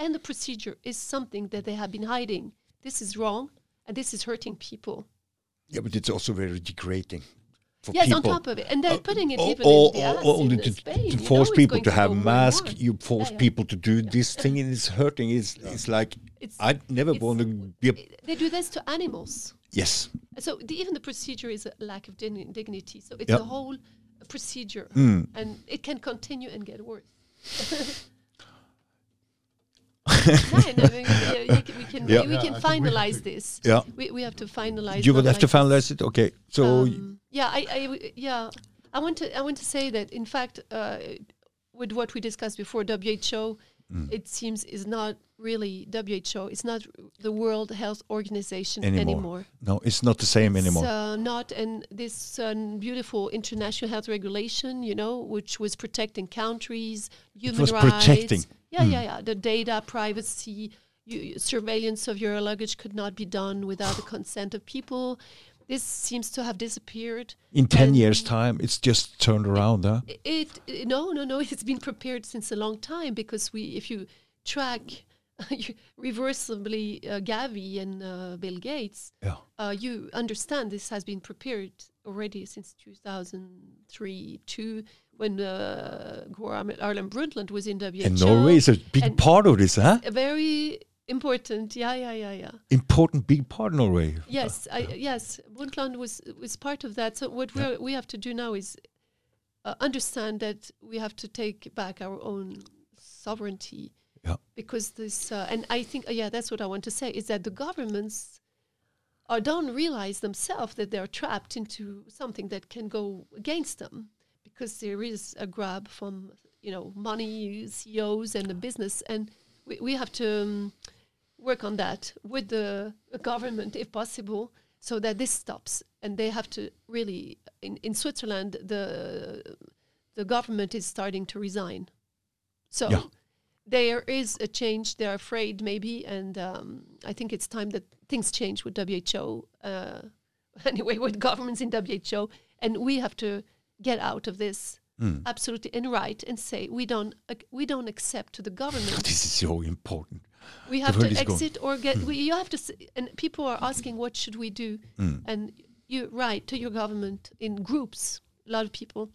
and the procedure is something that they have been hiding. This is wrong, and this is hurting people. Yeah, but it's also very degrading for yes, people. on top of it, and they're Uh, putting it even o- in the o- ass only in to, Spain. to you know, force people to have more and mask. more. You force Yeah, yeah. people to do [laughs] this thing, and it's hurting. It's it's like I never want to be. A, They do this to animals. yes, So the, even the procedure is a lack of digni- dignity. So it's Yeah. a whole procedure, Mm. and it can continue and get worse. [laughs] [laughs] no, no, we, we- we can, Yeah. we Yeah, can I think we- finalize this. yeah. We, we have to finalize. You will have to like this. finalize it. Okay, so Um, yeah, I, I w- yeah, I want to I want to say that in fact, uh, with what we discussed before, WHO, Mm. it seems is not really WHO. It's not the World Health Organization anymore. anymore. No, it's not the same It's, anymore. uh, not, and this um, beautiful international health regulation, you know, which was protecting countries, human was rights. protecting. Yeah, Mm. yeah, yeah. The data privacy, you, surveillance of your luggage could not be done without the consent of people. This seems to have disappeared. In ten years' time, it's just turned around. Huh? It, it, no, no, no. [laughs] It's been prepared since a long time because we, if you track [laughs] reversibly uh, Gavi and uh, Bill Gates, Yeah. uh, you understand this has been prepared already since 2003, two, when uh, Gro Harlem Brundtland was in WHO. And Norway is a big part of this, huh? A very important. Yeah, yeah, yeah, yeah. Important big part, Norway. Yes, I, yes. Brundtland was was part of that. So what we we have to do now is uh, understand that we have to take back our own sovereignty. Yeah. Because this, uh, and I think, uh, yeah, that's what I want to say is that the governments uh, don't realize themselves that they're trapped into something that can go against them because there is a grab from you know money CEOs and the business and we, we have to um, work on that with the government if possible so that this stops and they have to really in, in Switzerland the the government is starting to resign so Yeah. there is a change they're afraid maybe and um, I think it's time that things change with WHO uh, [laughs] anyway with governments in WHO and we have to get out of this Mm. absolutely and right and say we don't ac- we don't accept to the government [laughs] This is so important. we have to is gone. exit or get we, you have to s- and people are asking what should we do Mm. and you write to your government in groups a lot of people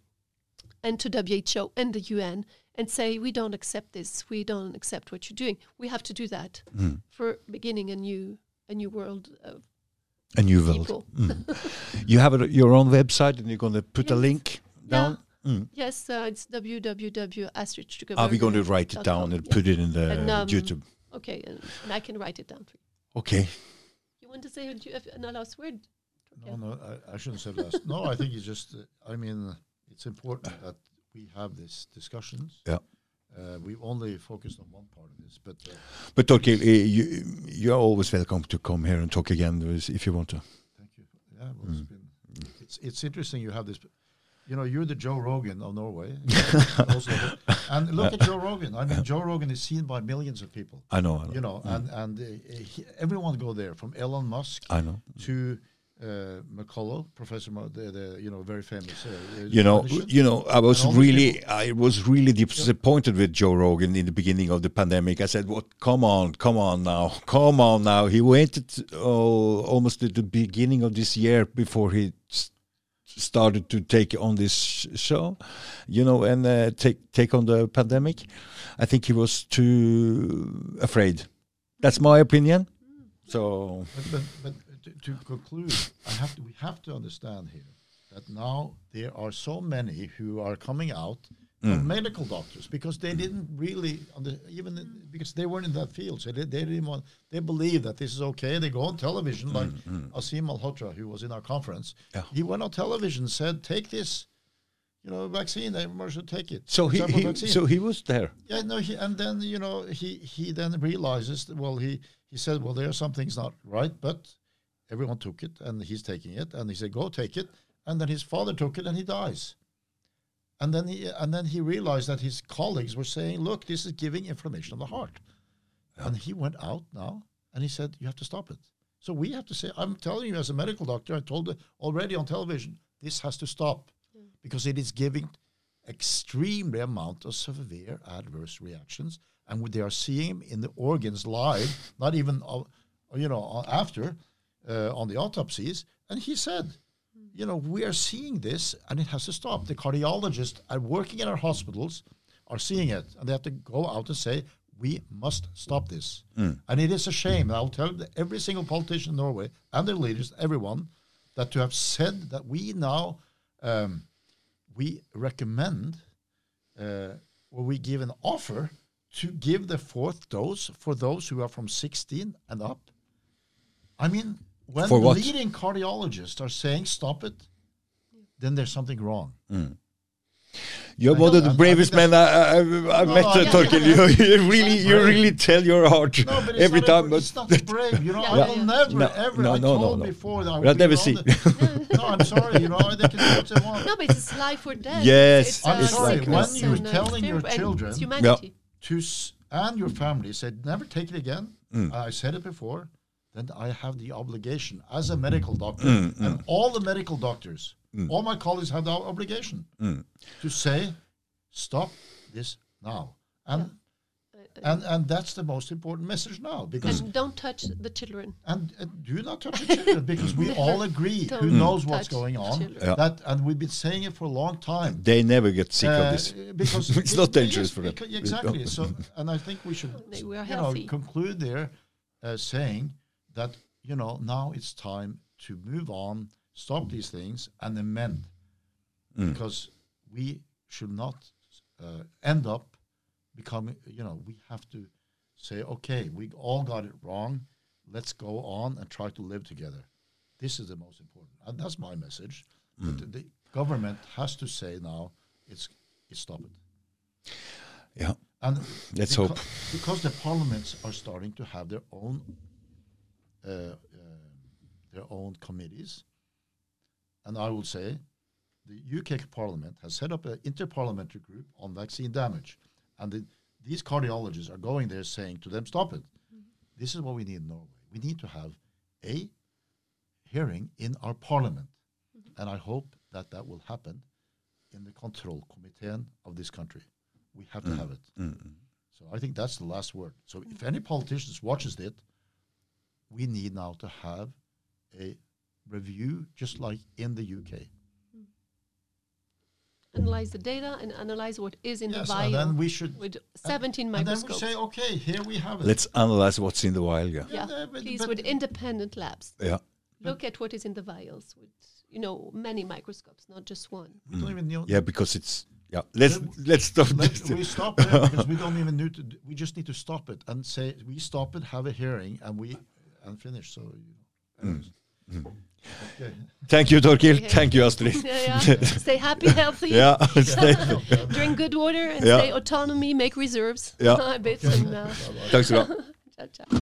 and to WHO and the UN and say we don't accept this we don't accept what you're doing we have to do that Mm. for beginning a new a new world of A new world. people Mm. You have a, your own website, and you're going to put a link down. Mm. yes uh, it's www.astridstuckelberger Are we going to write it down and put it in the And, um, YouTube? okay and, and I can write it down for you Okay. you want to say a, ju- a last word No, no, I, I shouldn't say last. no, I think it's just. Uh, I mean, it's important [laughs] that we have these discussions. Yeah. Uh, we've only focused on one part of this, but uh, But Torkil, uh, you, you're always welcome to come here and talk again if you want to. thank you. Yeah, well, it's been. It's it's interesting. You have this. You know, you're the Joe Rogan of Norway. [laughs] And look at Joe Rogan. I mean, Joe Rogan is seen by millions of people. I know. I know. You know, and and uh, he, everyone go there from Elon Musk I know. to uh, McCullough, Professor, the, the you know very famous. Uh, You know, you know, I was And all these really, people- I was really disappointed with Joe Rogan in the beginning of the pandemic. I said, "What? Come on, come on now, [laughs] come on now." He waited oh, almost at the beginning of this year before he started to take on this show, you know, and uh, take take on the pandemic. I think he was too afraid. That's my opinion. So But, but, but to, to conclude, I have to, we have to understand here that now there are so many who are coming out, Mm. medical doctors, because they didn't really, under, even in- because they weren't in that field, so they, they didn't want, they believe that this is okay. They go on television, like Aseem Malhotra, who was in our conference. Mm, Yeah. He went on television, said, "Take this." You know, vaccine. Everyone should take it. so he, he so he was there. Yeah, no, he, and then you know he he then realizes that, well he he said well there are some things not right, but everyone took it and he's taking it, and he said go take it, and then his father took it and he dies, and then he and then he realized that his colleagues were saying look this is giving inflammation of the heart, and he went out now and he said you have to stop it, So we have to say, I'm telling you as a medical doctor, I told it already on television, this has to stop because it is giving extremely amount of severe adverse reactions. And what they are seeing in the organs live, not even, uh, you know, uh, after uh, on the autopsies. And he said, you know, we are seeing this and it has to stop. The cardiologists are working in our hospitals are seeing it and they have to go out and say, we must stop this. And it is a shame. And I'll tell every single politician in Norway and their leaders, everyone, that to have said that we now um, we recommend uh, or we give an offer to give the fourth dose for those who are from 16 and up. I mean, when For what? leading cardiologists are saying stop it, then there's something wrong. You're one of the I- I bravest men I, I, I've No, met, I- uh, Torkel. You, [laughs] you really, you really tell your heart No, but every not time. A, but it's not brave. You know, Yeah, [laughs] I yeah, will never, No, ever. no, I no, no, told no. before that I We'll would be never on see. [laughs] no, I'm sorry. You know, they can do what they want. No, but it's life or death. Yes, it's, I'm uh, sorry, sickness when you're and, uh, telling your terrible- and children- to s- and your family said never take it again. Mm. I said it before. Then I have the obligation as a medical doctor, Mm, and all the medical doctors, all my colleagues have the obligation Mm. to say, stop this now, and and and that's the most important message now because And don't touch the children. and, and do not touch the children [laughs] because we all agree who Don't knows what's going on. Yeah. that and we've been saying it for a long time they never get sick of uh, this. because [laughs] It's it- not dangerous is for them. Exactly. So, and I think we should, They were you know, healthy. conclude there, uh, saying that you know now it's time to move on, stop these things, and amend, Mm. because we should not uh, end up becoming. You know, we have to say, okay, we all got it wrong. Let's go on and try to live together. This is the most important, and that's my message. Mm. The, the government has to say now, it's it's stop it. Yeah. And Let's hope. because the parliaments are starting to have their own Uh, uh, their own committees, and I will say, the UK Parliament has set up an interparliamentary group on vaccine damage, and the, these cardiologists are going there saying to them, "Stop it! Mm-hmm. This is what we need in Norway. We need to have a hearing in our parliament, mm-hmm. and I hope that that will happen in the control committee of this country. We have to mm. have it." So I think that's the last word. So if mm. any politicians watches it, we need now to have a review, just like in the UK. Hmm. Analyze the data and analyze what is in Yes, the and then we should. with and- 17 and then we microscopes. say, okay, here we have it. Let's analyze what's in the wild. Yeah. yeah, Yeah, but- please, but- with independent labs. Yeah. Look at what is in the vials with, you know, many microscopes, not just one. we don't hmm. even know. Yeah, because it's yeah. Let's Let- let's stop Let, this. we stop [laughs] there because we don't even need to. d- We just need to stop it and say we stop it, have a hearing, and we and finish. So you know. anyways. Okay. Thank you, Torkil. Okay. Thank you, Astrid. [laughs] Yeah, yeah. stay happy, [laughs] healthy. Yeah. [laughs] Drink good water and Yeah. stay autonomy, make reserves Yeah. a bit. And, uh, Takk skal du ha. ciao, ciao.